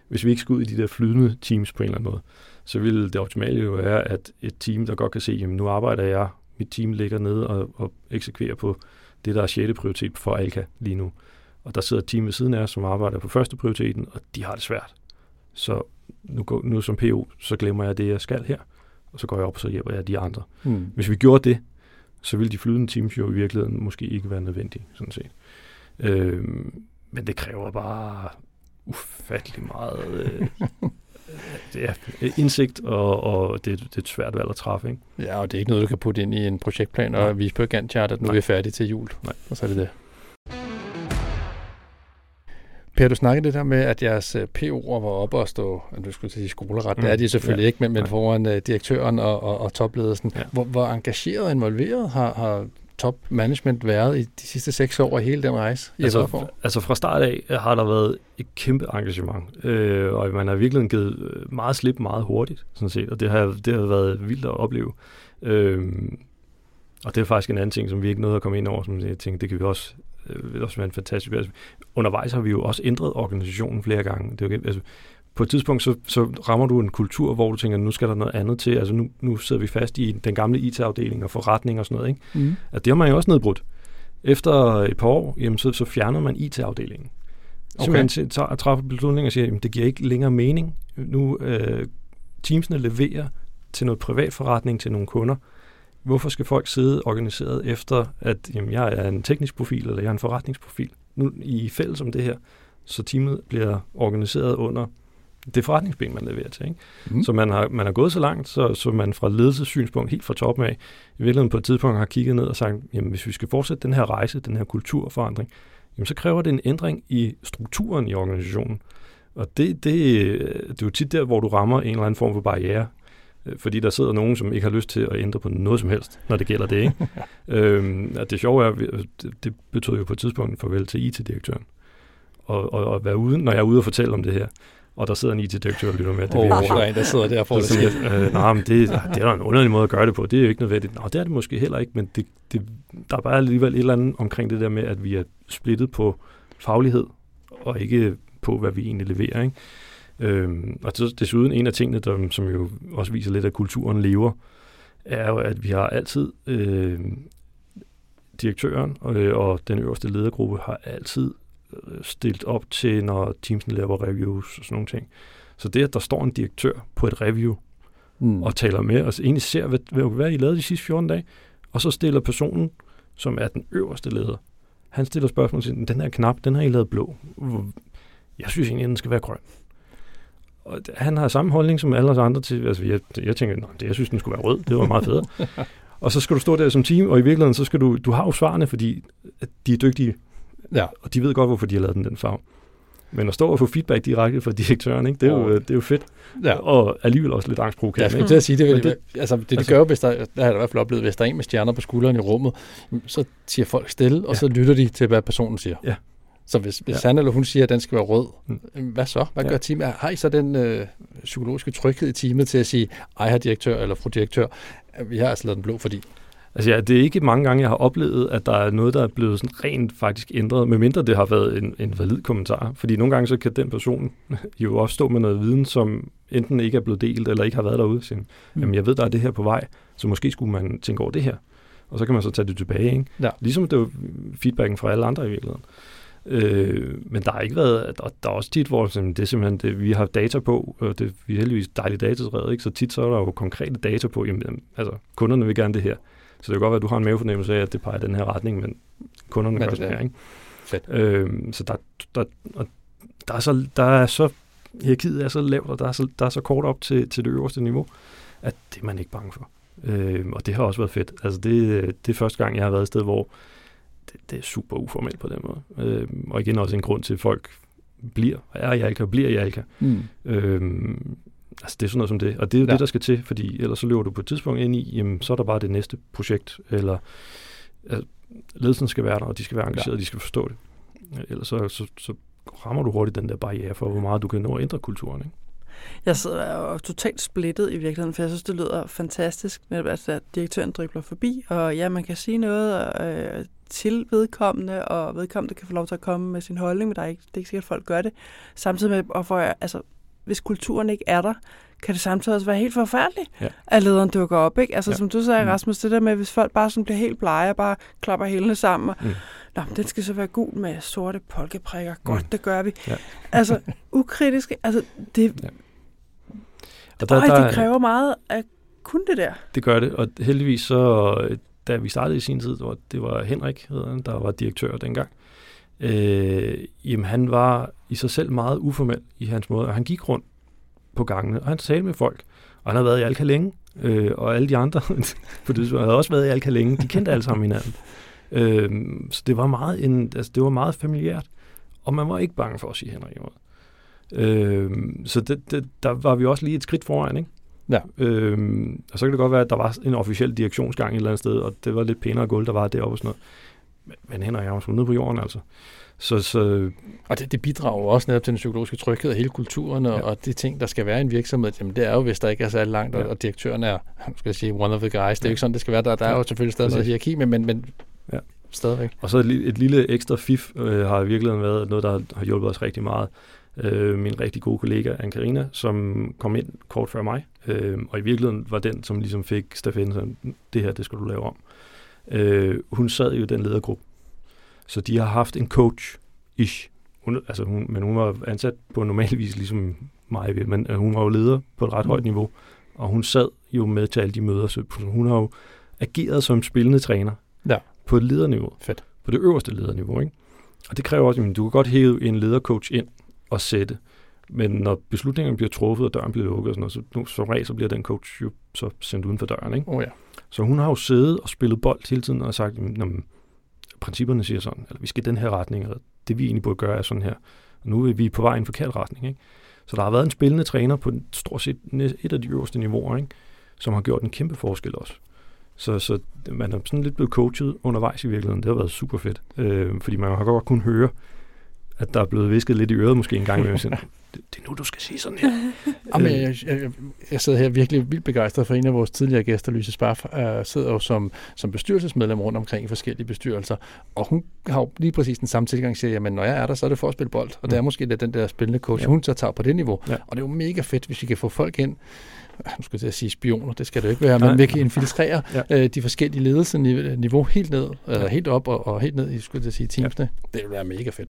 Hvis vi ikke skulle ud i de der flydende teams på en eller anden måde, så ville det optimale jo være, at et team, der godt kan se, jamen nu arbejder jeg, mit team ligger nede og, og eksekverer på det, der er 6. prioritet for Alka lige nu. Og der sidder et team ved siden af os, som arbejder på første prioriteten, og de har det svært. Så nu, går, nu som PO, så glemmer jeg det, jeg skal her, og så går jeg op, og så hjælper jeg de andre. Mm. Hvis vi gjorde det, så ville de flydende teams jo i virkeligheden måske ikke være nødvendige, sådan set. Øh, men det kræver bare ufattelig meget øh, ja, indsigt, og, og det, det er et svært valg at træffe. Ikke? Ja, og det er ikke noget, du kan putte ind i en projektplan og vise på Gantt-chart, at nu Nej. er vi færdige til jul. Nej. Og så er det det. Per, du snakkede det der med, at jeres øh, PO'er var oppe og stå, du skulle sige skoleret, mm. det er de selvfølgelig ja. ikke, men, men foran uh, direktøren og, og, og topledelsen. Ja. Hvor, hvor engageret og involveret har, har top management været i de sidste seks år i hele den rejse? I altså, altså fra start af har der været et kæmpe engagement, øh, og man har virkelig givet øh, meget slip meget hurtigt, sådan set, og det har, det har været vildt at opleve. Øh, og det er faktisk en anden ting, som vi ikke nåede at komme ind over, som jeg tænkte, det kan vi også, øh, også være en fantastisk... Altså, undervejs har vi jo også ændret organisationen flere gange. Det er jo, altså, på et tidspunkt, så, så rammer du en kultur, hvor du tænker, nu skal der noget andet til. Altså nu, nu sidder vi fast i den gamle IT-afdeling og forretning og sådan noget. Ikke? Mm. At det har man jo også nedbrudt. Efter et par år, jamen, så, så fjerner man IT-afdelingen. Okay. Simpelthen tager, træffer beslutninger og siger, at det giver ikke længere mening. Nu øh, teamsene leverer til noget privat forretning til nogle kunder. Hvorfor skal folk sidde organiseret efter, at jamen, jeg er en teknisk profil, eller jeg er en forretningsprofil? Nu i fælles om det her, så teamet bliver organiseret under det forretningsben, man leverer til. Ikke? Mm. Så man har, man har gået så langt, så, så man fra ledelsessynspunkt helt fra toppen af, i virkeligheden på et tidspunkt har kigget ned og sagt, jamen hvis vi skal fortsætte den her rejse, den her kulturforandring, jamen så kræver det en ændring i strukturen i organisationen. Og det, det, det er jo tit der, hvor du rammer en eller anden form for barriere, fordi der sidder nogen, som ikke har lyst til at ændre på noget som helst, når det gælder det. Ikke? øhm, at det sjove er, det, betød jo på et tidspunkt farvel til IT-direktøren. Og, og, og være ude, når jeg er ude og fortælle om det her, og der sidder en IT-direktør og lytter med. Det oh, der er en, der sidder der for det. Øh, nej, men det, det er der en underlig måde at gøre det på. Det er jo ikke nødvendigt. Nå, det er det måske heller ikke, men det, det, der er bare alligevel et eller andet omkring det der med, at vi er splittet på faglighed, og ikke på, hvad vi egentlig leverer. Ikke? Øhm, og desuden en af tingene, der, som jo også viser lidt, at kulturen lever, er jo, at vi har altid øh, direktøren og, og den øverste ledergruppe har altid stillet op til, når teamsen laver reviews og sådan nogle ting. Så det, at der står en direktør på et review mm. og taler med os, egentlig ser, hvad, hvad, hvad I lavede de sidste 14 dage, og så stiller personen, som er den øverste leder, han stiller spørgsmål til, den her knap, den har I lavet blå. Jeg synes egentlig, den skal være grøn. Og han har samme holdning som alle os andre til, altså jeg, jeg tænker, det, jeg synes, den skulle være rød, det var meget fedt. og så skal du stå der som team, og i virkeligheden, så skal du, du har jo svarene, fordi de er dygtige Ja. Og de ved godt, hvorfor de har lavet den den farve. Men at stå og få feedback direkte fra direktøren, ikke? Det, er jo, det er jo fedt. Ja. Og alligevel også lidt angstprovokerende. Jeg skulle til at sige, det, det, altså, det, de altså, gør, hvis der, der har jeg i hvert fald oplevet, hvis der er en med stjerner på skulderen i rummet, så siger folk stille, og ja. så lytter de til, hvad personen siger. Ja. Så hvis, hvis ja. han eller hun siger, at den skal være rød, mm. hvad så? Hvad ja. gør teamet? Har I så den øh, psykologiske tryghed i teamet til at sige, ej her direktør eller fru direktør, vi har altså lavet den blå, fordi Altså ja, det er ikke mange gange, jeg har oplevet, at der er noget, der er blevet sådan rent faktisk ændret, medmindre det har været en, en valid kommentar. Fordi nogle gange så kan den person jo også stå med noget viden, som enten ikke er blevet delt, eller ikke har været derude. Så, mm. Jamen jeg ved, der er det her på vej, så måske skulle man tænke over det her. Og så kan man så tage det tilbage. Ikke? Ja. Ligesom det var feedbacken fra alle andre i virkeligheden. Øh, men der har ikke været, der, der er også tit, hvor det er simpelthen det, vi har data på, og det, vi er heldigvis dejligt datadrevet, ikke? så tit så er der jo konkrete data på, jamen, altså kunderne vil gerne det her. Så det kan godt være, at du har en mavefornemmelse af, at det peger i den her retning, men kunderne gør sådan her. Ikke? Fedt. Øhm, så der, der, og der, er så, der er så, hierarkiet er så lavt, og der er så, der er så kort op til, til det øverste niveau, at det er man ikke bange for. Øhm, og det har også været fedt. Altså det, det er første gang, jeg har været et sted, hvor det, det er super uformelt på den måde. Øhm, og igen også en grund til, at folk bliver, er i Alka, bliver i Alka. Mm. Øhm, altså det er sådan noget som det. Og det er jo. Ja. det, der skal til, fordi ellers så løber du på et tidspunkt ind i, jamen så er der bare det næste projekt, eller altså, ledelsen skal være der, og de skal være engageret, ja. de skal forstå det. Ellers så, så, så rammer du hurtigt den der barriere for, hvor meget du kan nå at ændre kulturen. Ikke? Jeg sidder jo totalt splittet i virkeligheden, for jeg synes, det lyder fantastisk, netop altså, at direktøren dribler forbi, og ja, man kan sige noget øh, til vedkommende, og vedkommende kan få lov til at komme med sin holdning, men der er ikke, det er ikke sikkert, at folk gør det. Samtidig med, og for, altså, hvis kulturen ikke er der, kan det samtidig også være helt forfærdeligt, Ja. at lederen dukker op. Ikke? Altså, Ja. ja. som du sagde, Mm. Rasmus, det der med, hvis folk bare sådan bliver helt blege og bare klapper hælene sammen, og, Mm. Nå, men den skal så være gul med sorte polkeprikker. Godt, Mm. det gør vi. Ja. Altså, ukritisk, altså, det, Ja. Og Og Øj, det kræver meget at kunne det der. Det gør det, og heldigvis så, da vi startede i sin tid, hvor det var Henrik, han, der var direktør dengang, øh, jamen han var i sig selv meget uformel i hans måde, og han gik rundt på gangene, og han talte med folk, og han havde været i Alka længe, øh, og alle de andre på det tidspunkt havde også været i Alka længe, de kendte alle sammen hinanden. Øh, så det var meget en, altså det var meget familiært, og man var ikke bange for at sige Henrik imod. Øh, så det, det, der var vi også lige et skridt foran, ikke? Ja. Øhm, og så kan det godt være, at der var en officiel direktionsgang et eller andet sted, og det var lidt pænere gulv, der var deroppe og sådan noget. Men, men Henrik jeg var nede på jorden, altså. Så, så Og det, det bidrager også netop til den psykologiske tryghed og hele kulturen, og, Ja. og de ting, der skal være i en virksomhed, jamen det er jo, hvis der ikke er særlig langt, og, Ja. og direktøren er, skal jeg sige, one of the guys. Det er jo ikke sådan, det skal være. Der, der er jo selvfølgelig stadig noget Præcis. hierarki, men, men, men Ja. stadigvæk. Og så et, et lille ekstra fif øh, har i virkeligheden været noget, der har hjulpet os rigtig meget. Øh, min rigtig gode kollega, Anne-Karina, som kom ind kort før mig, øh, og i virkeligheden var den, som ligesom fik stafetten, sådan, det her, det skal du lave om. Øh, hun sad jo i den ledergruppe, så de har haft en coach-ish, hun, altså hun, men hun var ansat på normalvis ligesom mig, men øh, hun var jo leder på et ret Mm. højt niveau, og hun sad jo med til alle de møder, så hun har jo ageret som spillende træner Ja. på et lederniveau Fedt. på det øverste lederniveau. Ikke? Og det kræver også, at du kan godt hæve en ledercoach ind og sætte, men når beslutningerne bliver truffet, og døren bliver lukket, og sådan noget, så nu, som regel, så bliver den coach jo så sendt uden for døren. Ikke? Oh, ja. Så hun har jo siddet og spillet bold hele tiden og sagt, at principperne siger sådan, eller vi skal i den her retning, eller det vi egentlig burde gøre er sådan her. Og nu er vi på vej i en forkert retning. Ikke? Så der har været en spillende træner på stort set et af de øverste niveauer, ikke? som har gjort en kæmpe forskel også. Så, så man er sådan lidt blevet coachet undervejs i virkeligheden. Det har været super fedt. Øh, fordi man har godt kunnet høre, at der er blevet visket lidt i øret måske en gang imellem. Sådan, det, det er nu, du skal sige sådan her. Jamen, Øh, jeg, jeg, jeg, jeg sidder her virkelig vildt begejstret for en af vores tidligere gæster, Louise Spaff, uh, sidder jo som, som bestyrelsesmedlem rundt omkring i forskellige bestyrelser, og hun har jo lige præcis den samme tilgang, siger, jamen når jeg er der, så er det for at spille bold, og det er Mm. måske lidt den der spillende coach, Ja. ja. hun så tager på det niveau, Ja. og det er jo mega fedt, hvis vi kan få folk ind, nu skal jeg til at sige spioner, det skal det jo ikke være, Nej. men vi kan infiltrere Ja. ja. øh, de forskellige ledelsesniveau helt ned, eller helt op og, og helt ned i, skulle jeg til at sige, teamsene. Det vil være mega fedt.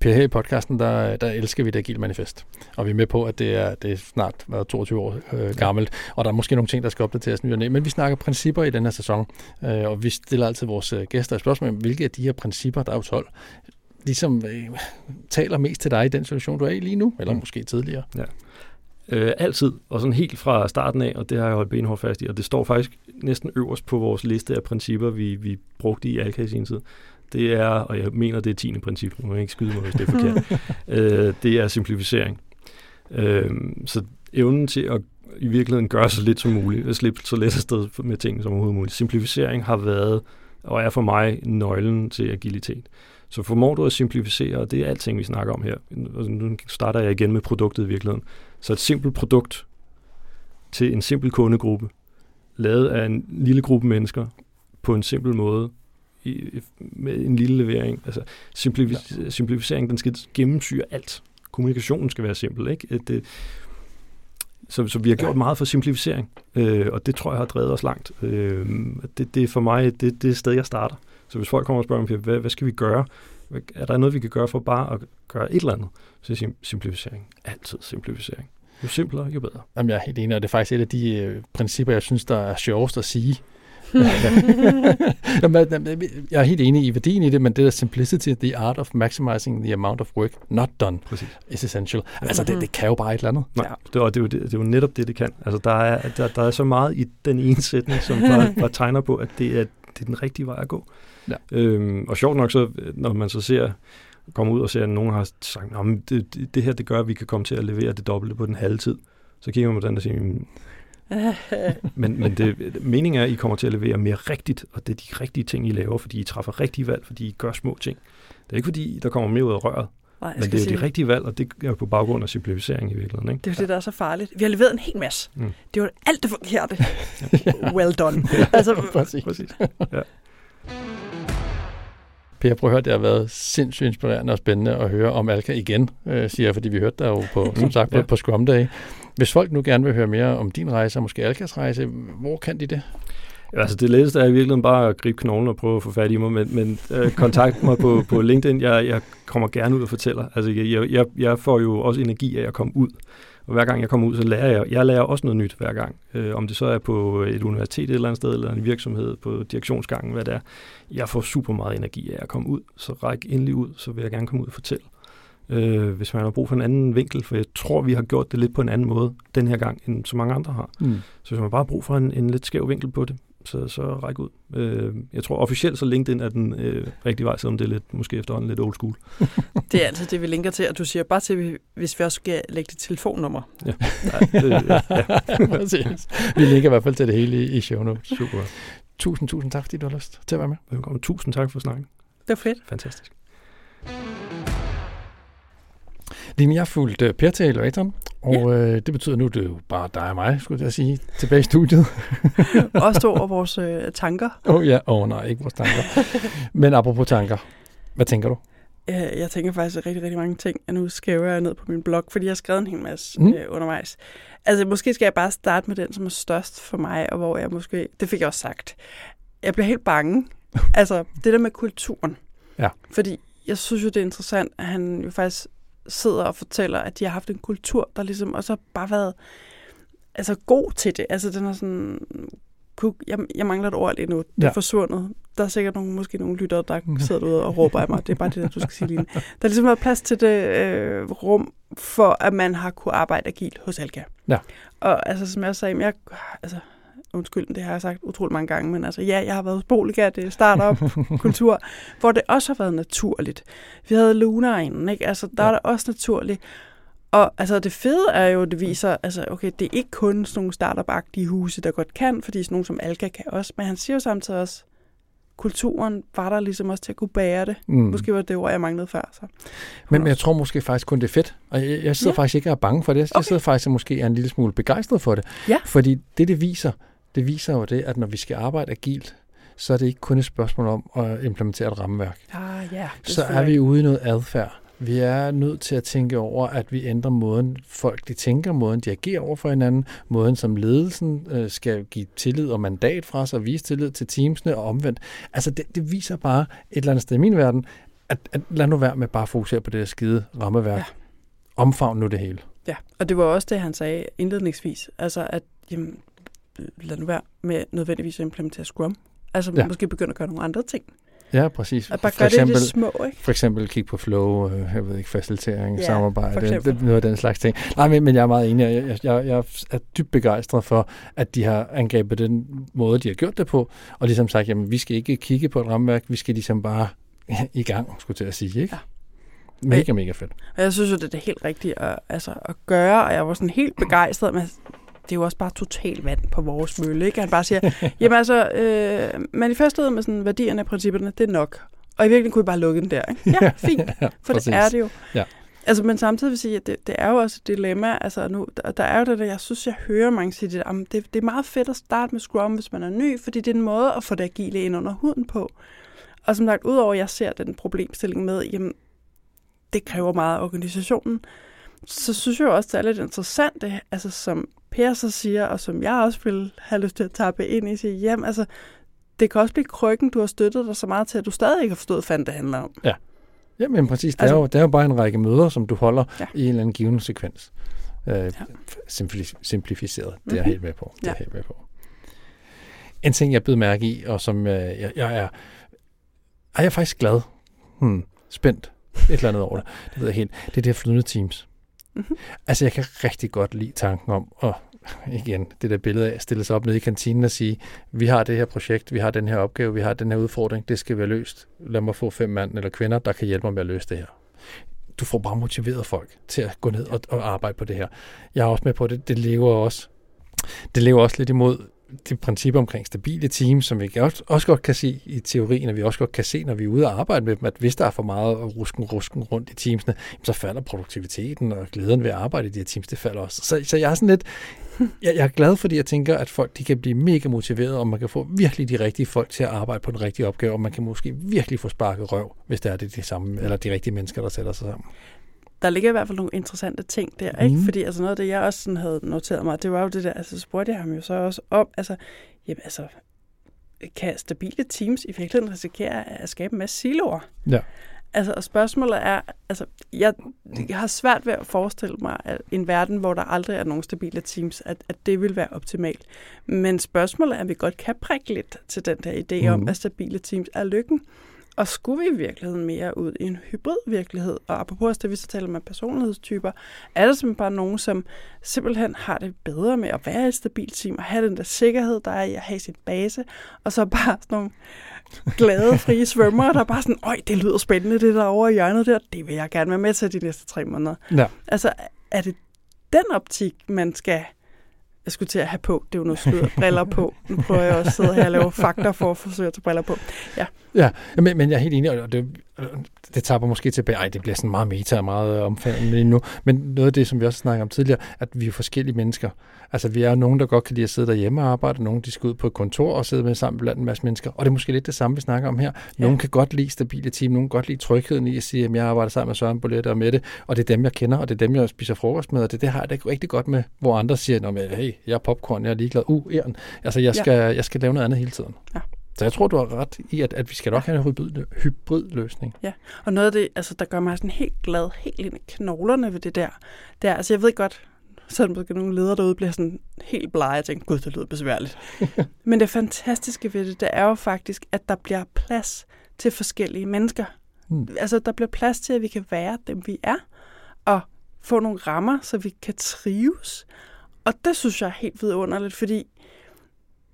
Per, her i podcasten, der, der elsker vi det agile manifest. Og vi er med på, at det er, det er snart været 22 år øh, gammelt, og der er måske nogle ting, der skal opdateres ny og næ. Men vi snakker principper i den her sæson, øh, og vi stiller altid vores øh, gæster et spørgsmål, hvilke af de her principper, der er jo 12, ligesom øh, taler mest til dig i den situation, du er i lige nu, eller Mm. måske tidligere. Øh, altid, og sådan helt fra starten af, og det har jeg holdt benhårdt fast i, og det står faktisk næsten øverst på vores liste af principper, vi, vi brugte i Alka i sin tid. Det er, og jeg mener, det er tiende princip, må jeg ikke skyde mig, hvis det er forkert, øh, det er simplificering. Øh, så evnen til at i virkeligheden gøre så lidt som muligt, at slippe så let afsted med ting som overhovedet muligt. Simplificering har været, og er for mig, nøglen til agilitet. Så formår du at simplificere, og det er alting, vi snakker om her. Nu starter jeg igen med produktet i virkeligheden. Så et simpelt produkt til en simpel kundegruppe, lavet af en lille gruppe mennesker, på en simpel måde, i, med en lille levering. Altså, simplifi- ja. simplificering, den skal gennemsyre alt. Kommunikationen skal være simpel, ikke? Det, så, så vi har gjort meget for simplificering, øh, og det tror jeg har drevet os langt. Øh, det, det er for mig det, det er sted, jeg starter. Så hvis folk kommer og spørger mig, hvad, hvad skal vi gøre? Er der noget, vi kan gøre for bare at gøre et eller andet? Så simplificering. Altid simplificering. Jo simplere, jo bedre. Jamen, jeg er helt enig, og det er faktisk et af de øh, principper, jeg synes, der er sjovest at sige. Jeg er helt enig i værdien i det, men det der simplicity, the art of maximizing the amount of work not done, Præcis. is essential. Altså, det, det kan jo bare et eller andet. Nej, det, og det, er jo, det, det er jo netop det, det kan. Altså, der er, der, der er så meget i den ene sætning, som bare, bare tegner på, at det er, det er den rigtige vej at gå. Ja. Øhm, og sjovt nok, så, når man så ser kommer ud og ser, at nogen har sagt, at det, det, her det gør, at vi kan komme til at levere det dobbelte på den halve tid. Så kigger man på den og siger, "Mm, men, men det, meningen er, at I kommer til at levere mere rigtigt, og det er de rigtige ting, I laver, fordi I træffer rigtige valg, fordi I gør små ting. Det er ikke fordi, der kommer mere ud af røret, Nej, men det er sige, de rigtige valg, og det er på baggrund af simplificering i virkeligheden. Ikke? det er jo det, der er så farligt. Vi har leveret en hel masse. Mm. Det var alt det forkerte. well done. Altså, Præcis. Præcis. Per, prøv at høre, det har været sindssygt inspirerende og spændende at høre om Alka igen, øh, siger jeg, fordi vi hørte dig jo på, som sagt, på, Ja. på Scrum Day. Hvis folk nu gerne vil høre mere om din rejse, og måske Alkas rejse, hvor kan de det? Altså det letteste er i virkeligheden bare at gribe knoglen og prøve at få fat i mig, men, men øh, kontakt mig på, på LinkedIn. Jeg, jeg kommer gerne ud og fortæller. Altså jeg, jeg, jeg får jo også energi af at komme ud. Og hver gang jeg kommer ud, så lærer jeg. Jeg lærer også noget nyt hver gang. Øh, om det så er på et universitet et eller andet sted, eller en virksomhed på direktionsgangen, hvad det er. Jeg får super meget energi af at komme ud. Så ræk endelig ud, så vil jeg gerne komme ud og fortælle. Øh, hvis man har brug for en anden vinkel, for jeg tror, vi har gjort det lidt på en anden måde den her gang, end så mange andre har. Mm. Så hvis man bare har brug for en, en lidt skæv vinkel på det, så, så ræk ud. Øh, jeg tror officielt, så LinkedIn er den øh, rigtige vej, selvom det er lidt, måske efterhånden lidt old school. det er altid det, vi linker til, og du siger bare til, hvis vi også skal lægge dit telefonnummer. Ja, det, ja, ja. Præcis. Vi ligger i hvert fald til det hele i, i show notes. super. Tusind, tusind tak, fordi du har lyst til at være med. Velkommen. Tusind tak for snakken. Det var fedt. Fantastisk. Line, jeg har fulgt uh, Per til elevatoren, og ja. øh, det betyder nu, det er jo bare dig og mig, skulle jeg sige, tilbage i studiet. Også over vores øh, tanker. Åh oh, ja, åh oh, nej, ikke vores tanker. Men apropos tanker, hvad tænker du? Øh, Jeg tænker faktisk rigtig, rigtig mange ting, og nu skriver jeg ned på min blog, fordi jeg har skrevet en hel masse mm. øh, undervejs. Altså, måske skal jeg bare starte med den, som er størst for mig, og hvor jeg måske, det fik jeg også sagt, jeg bliver helt bange. altså, det der med kulturen. Ja. Fordi jeg synes jo, det er interessant, at han jo faktisk sidder og fortæller, at de har haft en kultur, der ligesom også har bare været altså, god til det. Altså, den er sådan... Jeg, jeg mangler et ord lige nu. Det er Ja. forsvundet. Der er sikkert nogle, måske nogle lyttere, der sidder derude og råber af mig. Det er bare det, der, du skal sige lige. Der har ligesom været plads til det øh, rum, for at man har kunne arbejde agilt hos Alka. Ja. Og altså, som jeg sagde, jeg, altså, undskyld, det har jeg sagt utrolig mange gange, men altså, ja, jeg har været hos det er startup-kultur, hvor det også har været naturligt. Vi havde Luna inden, ikke? Altså, der Ja. er det også naturligt. Og altså, det fede er jo, det viser, altså, okay, det er ikke kun sådan nogle startup-agtige huse, der godt kan, fordi sådan nogle som Alka kan også, men han siger jo samtidig også, kulturen var der ligesom også til at kunne bære det. Mm. Måske var det ord, jeg manglede før. Så. Men, men jeg tror måske faktisk kun, det er fedt. Og jeg, jeg sidder ja. Faktisk ikke og er bange for det. Jeg Okay. sidder faktisk og måske er en lille smule begejstret for det. Ja. Fordi det, det viser, det viser jo det, at når vi skal arbejde agilt, så er det ikke kun et spørgsmål om at implementere et rammeværk. Ah, ja, Så er vi ude i noget adfærd. Vi er nødt til at tænke over, at vi ændrer måden, folk de tænker, måden de agerer over for hinanden, måden som ledelsen øh, skal give tillid og mandat fra sig, og vise tillid til teamsene og omvendt. Altså det, det viser bare et eller andet sted i min verden, at, at lad nu være med bare at fokusere på det der skide rammeværk. Ja. Omfavn nu det hele. Ja, og det var også det, han sagde indledningsvis. Altså, at jamen, lad nu være med nødvendigvis at implementere Scrum. Altså, Ja. måske begynde at gøre nogle andre ting. Ja, præcis. At bare for, eksempel, det små, ikke? for eksempel kigge på flow, øh, jeg ved ikke, facilitering, Ja, samarbejde, det, noget af den slags ting. Nej, men, men jeg er meget enig, jeg, jeg, jeg er dybt begejstret for, at de har angrebet den måde, de har gjort det på, og ligesom sagt, jamen, vi skal ikke kigge på et rammeværk, vi skal ligesom bare i gang, skulle jeg til at sige, ikke? Ja. Mega, mega fedt. Og jeg synes jo, det er det helt rigtige at, altså, at gøre, og jeg var sådan helt begejstret, men det er jo også bare total vand på vores mølle, ikke? Han bare siger, jamen altså, øh, manifestet med sådan værdierne og principperne, det er nok. Og i virkeligheden kunne vi bare lukke den der, ikke? Ja, fint. For det er det jo. Ja. Altså, men samtidig vil sige, at det, det er jo også et dilemma. Altså, nu, der, der er jo det der, jeg synes, jeg hører mange sige, det, jamen, det, det er meget fedt at starte med Scrum, hvis man er ny, fordi det er en måde at få det agile ind under huden på. Og som sagt, udover at jeg ser den problemstilling med, jamen, det kræver meget af organisationen, så synes jeg jo også, det er lidt interessant, det, altså som Per så siger, og som jeg også vil have lyst til at tappe ind i, sige, jamen altså, det kan også blive krykken, du har støttet dig så meget til, at du stadig ikke har forstået, hvad det handler om. Jamen præcis, det, altså, er jo, det er jo bare en række møder, som du holder ja. Ja. i en eller anden given sekvens. Øh, ja. Simplificeret, det er jeg Mhm. helt med på. Det er Ja. jeg helt med på. En ting, jeg blev mærke i, og som øh, jeg, jeg er... Er jeg faktisk glad? Hmm, spændt. Et eller andet over det. Det ved jeg helt. Det er det her flydende teams. Mhm. Altså, jeg kan rigtig godt lide tanken om, og igen, det der billede af at stille sig op nede i kantinen og sige, vi har det her projekt, vi har den her opgave, vi har den her udfordring, det skal være løst. Lad mig få fem mand eller kvinder, der kan hjælpe mig med at løse det her. Du får bare motiveret folk til at gå ned og, og arbejde på det her. Jeg er også med på det, det lever også, det lever også lidt imod de principper omkring stabile teams, som vi også, også godt kan se i teorien, og vi også godt kan se, når vi er ude og arbejde med dem, at hvis der er for meget rusken, rusken rundt i teamsene, så falder produktiviteten og glæden ved at arbejde i de her teams, det falder også. Så, så jeg er sådan lidt, jeg, jeg er glad, fordi jeg tænker, at folk de kan blive mega motiveret, og man kan få virkelig de rigtige folk til at arbejde på den rigtige opgave, og man kan måske virkelig få sparket røv, hvis det er det de samme, eller de rigtige mennesker, der sætter sig sammen. Der ligger i hvert fald nogle interessante ting der, ikke? Mhm. Fordi altså noget af det, jeg også sådan havde noteret mig, det var jo det der, altså så spurgte jeg ham jo så også om, altså, jamen altså, kan stabile teams i virkeligheden risikere at skabe en masse siloer? Ja. Altså, og spørgsmålet er, altså, jeg, jeg har svært ved at forestille mig at en verden, hvor der aldrig er nogen stabile teams, at, at det vil være optimalt. Men spørgsmålet er, at vi godt kan prikke lidt til den der idé mm. om, Mhm. at stabile teams er lykken. Og skulle vi i virkeligheden mere ud i en hybrid virkelighed? Og apropos det, vi så taler med personlighedstyper, er der simpelthen bare nogen, som simpelthen har det bedre med at være et stabilt team, og have den der sikkerhed, der er i at have sin base, og så bare sådan nogle glade, frie svømmere, der er bare sådan, øj, det lyder spændende, det der over i hjørnet der, det vil jeg gerne være med til de næste tre måneder. Ja. Altså, er det den optik, man skal jeg skulle til at have på, det er jo noget slør, briller på. Nu prøver jeg også at sidde her og lave fakta for at forsøge at tage briller på. Ja, Ja, men, men jeg er helt enig, og det, det tapper måske tilbage. Ej, det bliver sådan meget meta og meget omfattende lige nu. Men noget af det, som vi også snakkede om tidligere, at vi er forskellige mennesker. Altså, vi er nogen, der godt kan lide at sidde derhjemme og arbejde, nogen, de skal ud på et kontor og sidde med sammen blandt en masse mennesker. Og det er måske lidt det samme, vi snakker om her. Nogle kan godt lide stabile team, nogle kan godt lide trygheden i at sige, at jeg arbejder sammen med Søren Bolette og Mette, og det er dem, jeg kender, og det er dem, jeg spiser frokost med, og det, det har jeg ikke rigtig godt med, hvor andre siger, men, hey, jeg er popcorn, jeg er ligeglad. Uh, æren. Altså, jeg Ja. skal, jeg skal lave noget andet hele tiden. Ja. Så jeg tror, du har ret i, at, at vi skal nok have en hybrid, hybrid løsning. Og noget af det, altså, der gør mig sådan helt glad, helt ind i knoglerne ved det der, det er, altså jeg ved godt, så der måske nogle ledere derude, bliver sådan helt blege og tænker, gud, det lyder besværligt. Men det fantastiske ved det, det er jo faktisk, at der bliver plads til forskellige mennesker. Hmm. Altså, der bliver plads til, at vi kan være dem, vi er, og få nogle rammer, så vi kan trives. Og det synes jeg er helt vidunderligt, fordi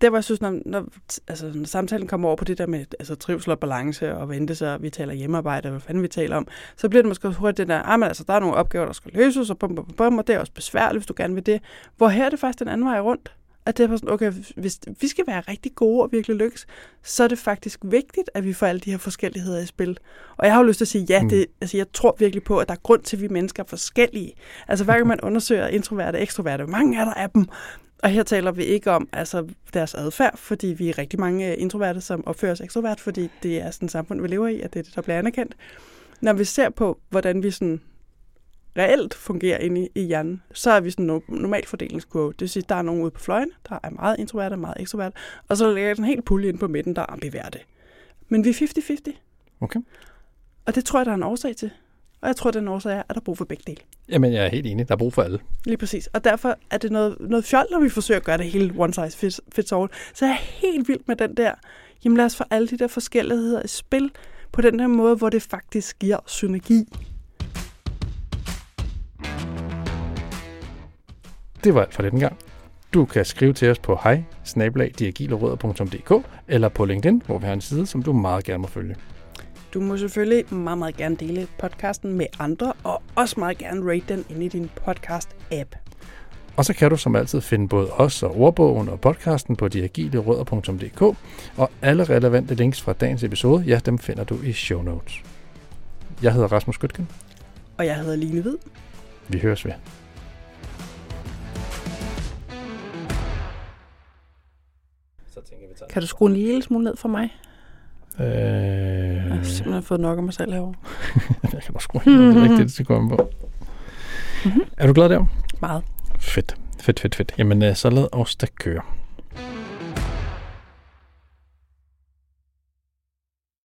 det var jeg synes, når, når, altså, når samtalen kommer over på det der med altså, trivsel og balance og vente sig, vi taler hjemmearbejde, og hvad fanden vi taler om, så bliver det måske hurtigt det der, ah, men altså, der er nogle opgaver, der skal løses, og bum, bum, bum, og det er også besværligt, hvis du gerne vil det. Hvor her er det faktisk den anden vej rundt. At det er sådan, okay, hvis vi skal være rigtig gode og virkelig lykkes, så er det faktisk vigtigt, at vi får alle de her forskelligheder i spil. Og jeg har jo lyst til at sige, ja, Mm. det, altså, jeg tror virkelig på, at der er grund til, at vi mennesker er forskellige. Altså hver gang man undersøger introverte og ekstroverte, hvor mange er der af dem? Og her taler vi ikke om altså, deres adfærd, fordi vi er rigtig mange øh, introverte, som opfører os ekstrovert, fordi det er sådan et samfund, vi lever i, at det er det, der bliver anerkendt. Når vi ser på, hvordan vi sådan reelt fungerer inde i, i hjernen, så er vi sådan en normal fordelingskurve. Det vil sige, at der er nogen ude på fløjen, der er meget introverte og meget ekstroverte, og så ligger der en helt pulje inde på midten, der er ambiverte. Men vi er 50-50. Okay. Og det tror jeg, der er en årsag til. Og jeg tror, den årsag er, at der er brug for begge dele. Jamen, jeg er helt enig. Der er brug for alle. Lige præcis. Og derfor er det noget, noget fjol, når vi forsøger at gøre det hele one size fits, fits all. Så jeg er helt vild med den der, jamen lad os få alle de der forskelligheder i spil på den der måde, hvor det faktisk giver synergi. Det var alt for denne gang. Du kan skrive til os på hej eller på LinkedIn, hvor vi har en side, som du meget gerne må følge. Du må selvfølgelig meget, meget gerne dele podcasten med andre, og også meget gerne rate den inde i din podcast-app. Og så kan du som altid finde både os og ordbogen og podcasten på diagilerødder.dk, og alle relevante links fra dagens episode, ja, dem finder du i show notes. Jeg hedder Rasmus Skytken. Og jeg hedder Line Hvid. Vi høres ved. Så tænker vi tager Kan du skrue en lille smule ned for mig? Øh, Jeg har simpelthen fået nok af mig selv herovre. jeg kan bare skrue hende, det er det, på. Mhm. Er du glad der? Meget. Fedt, fedt, fedt, fedt. Jamen, øh, så lad os da køre.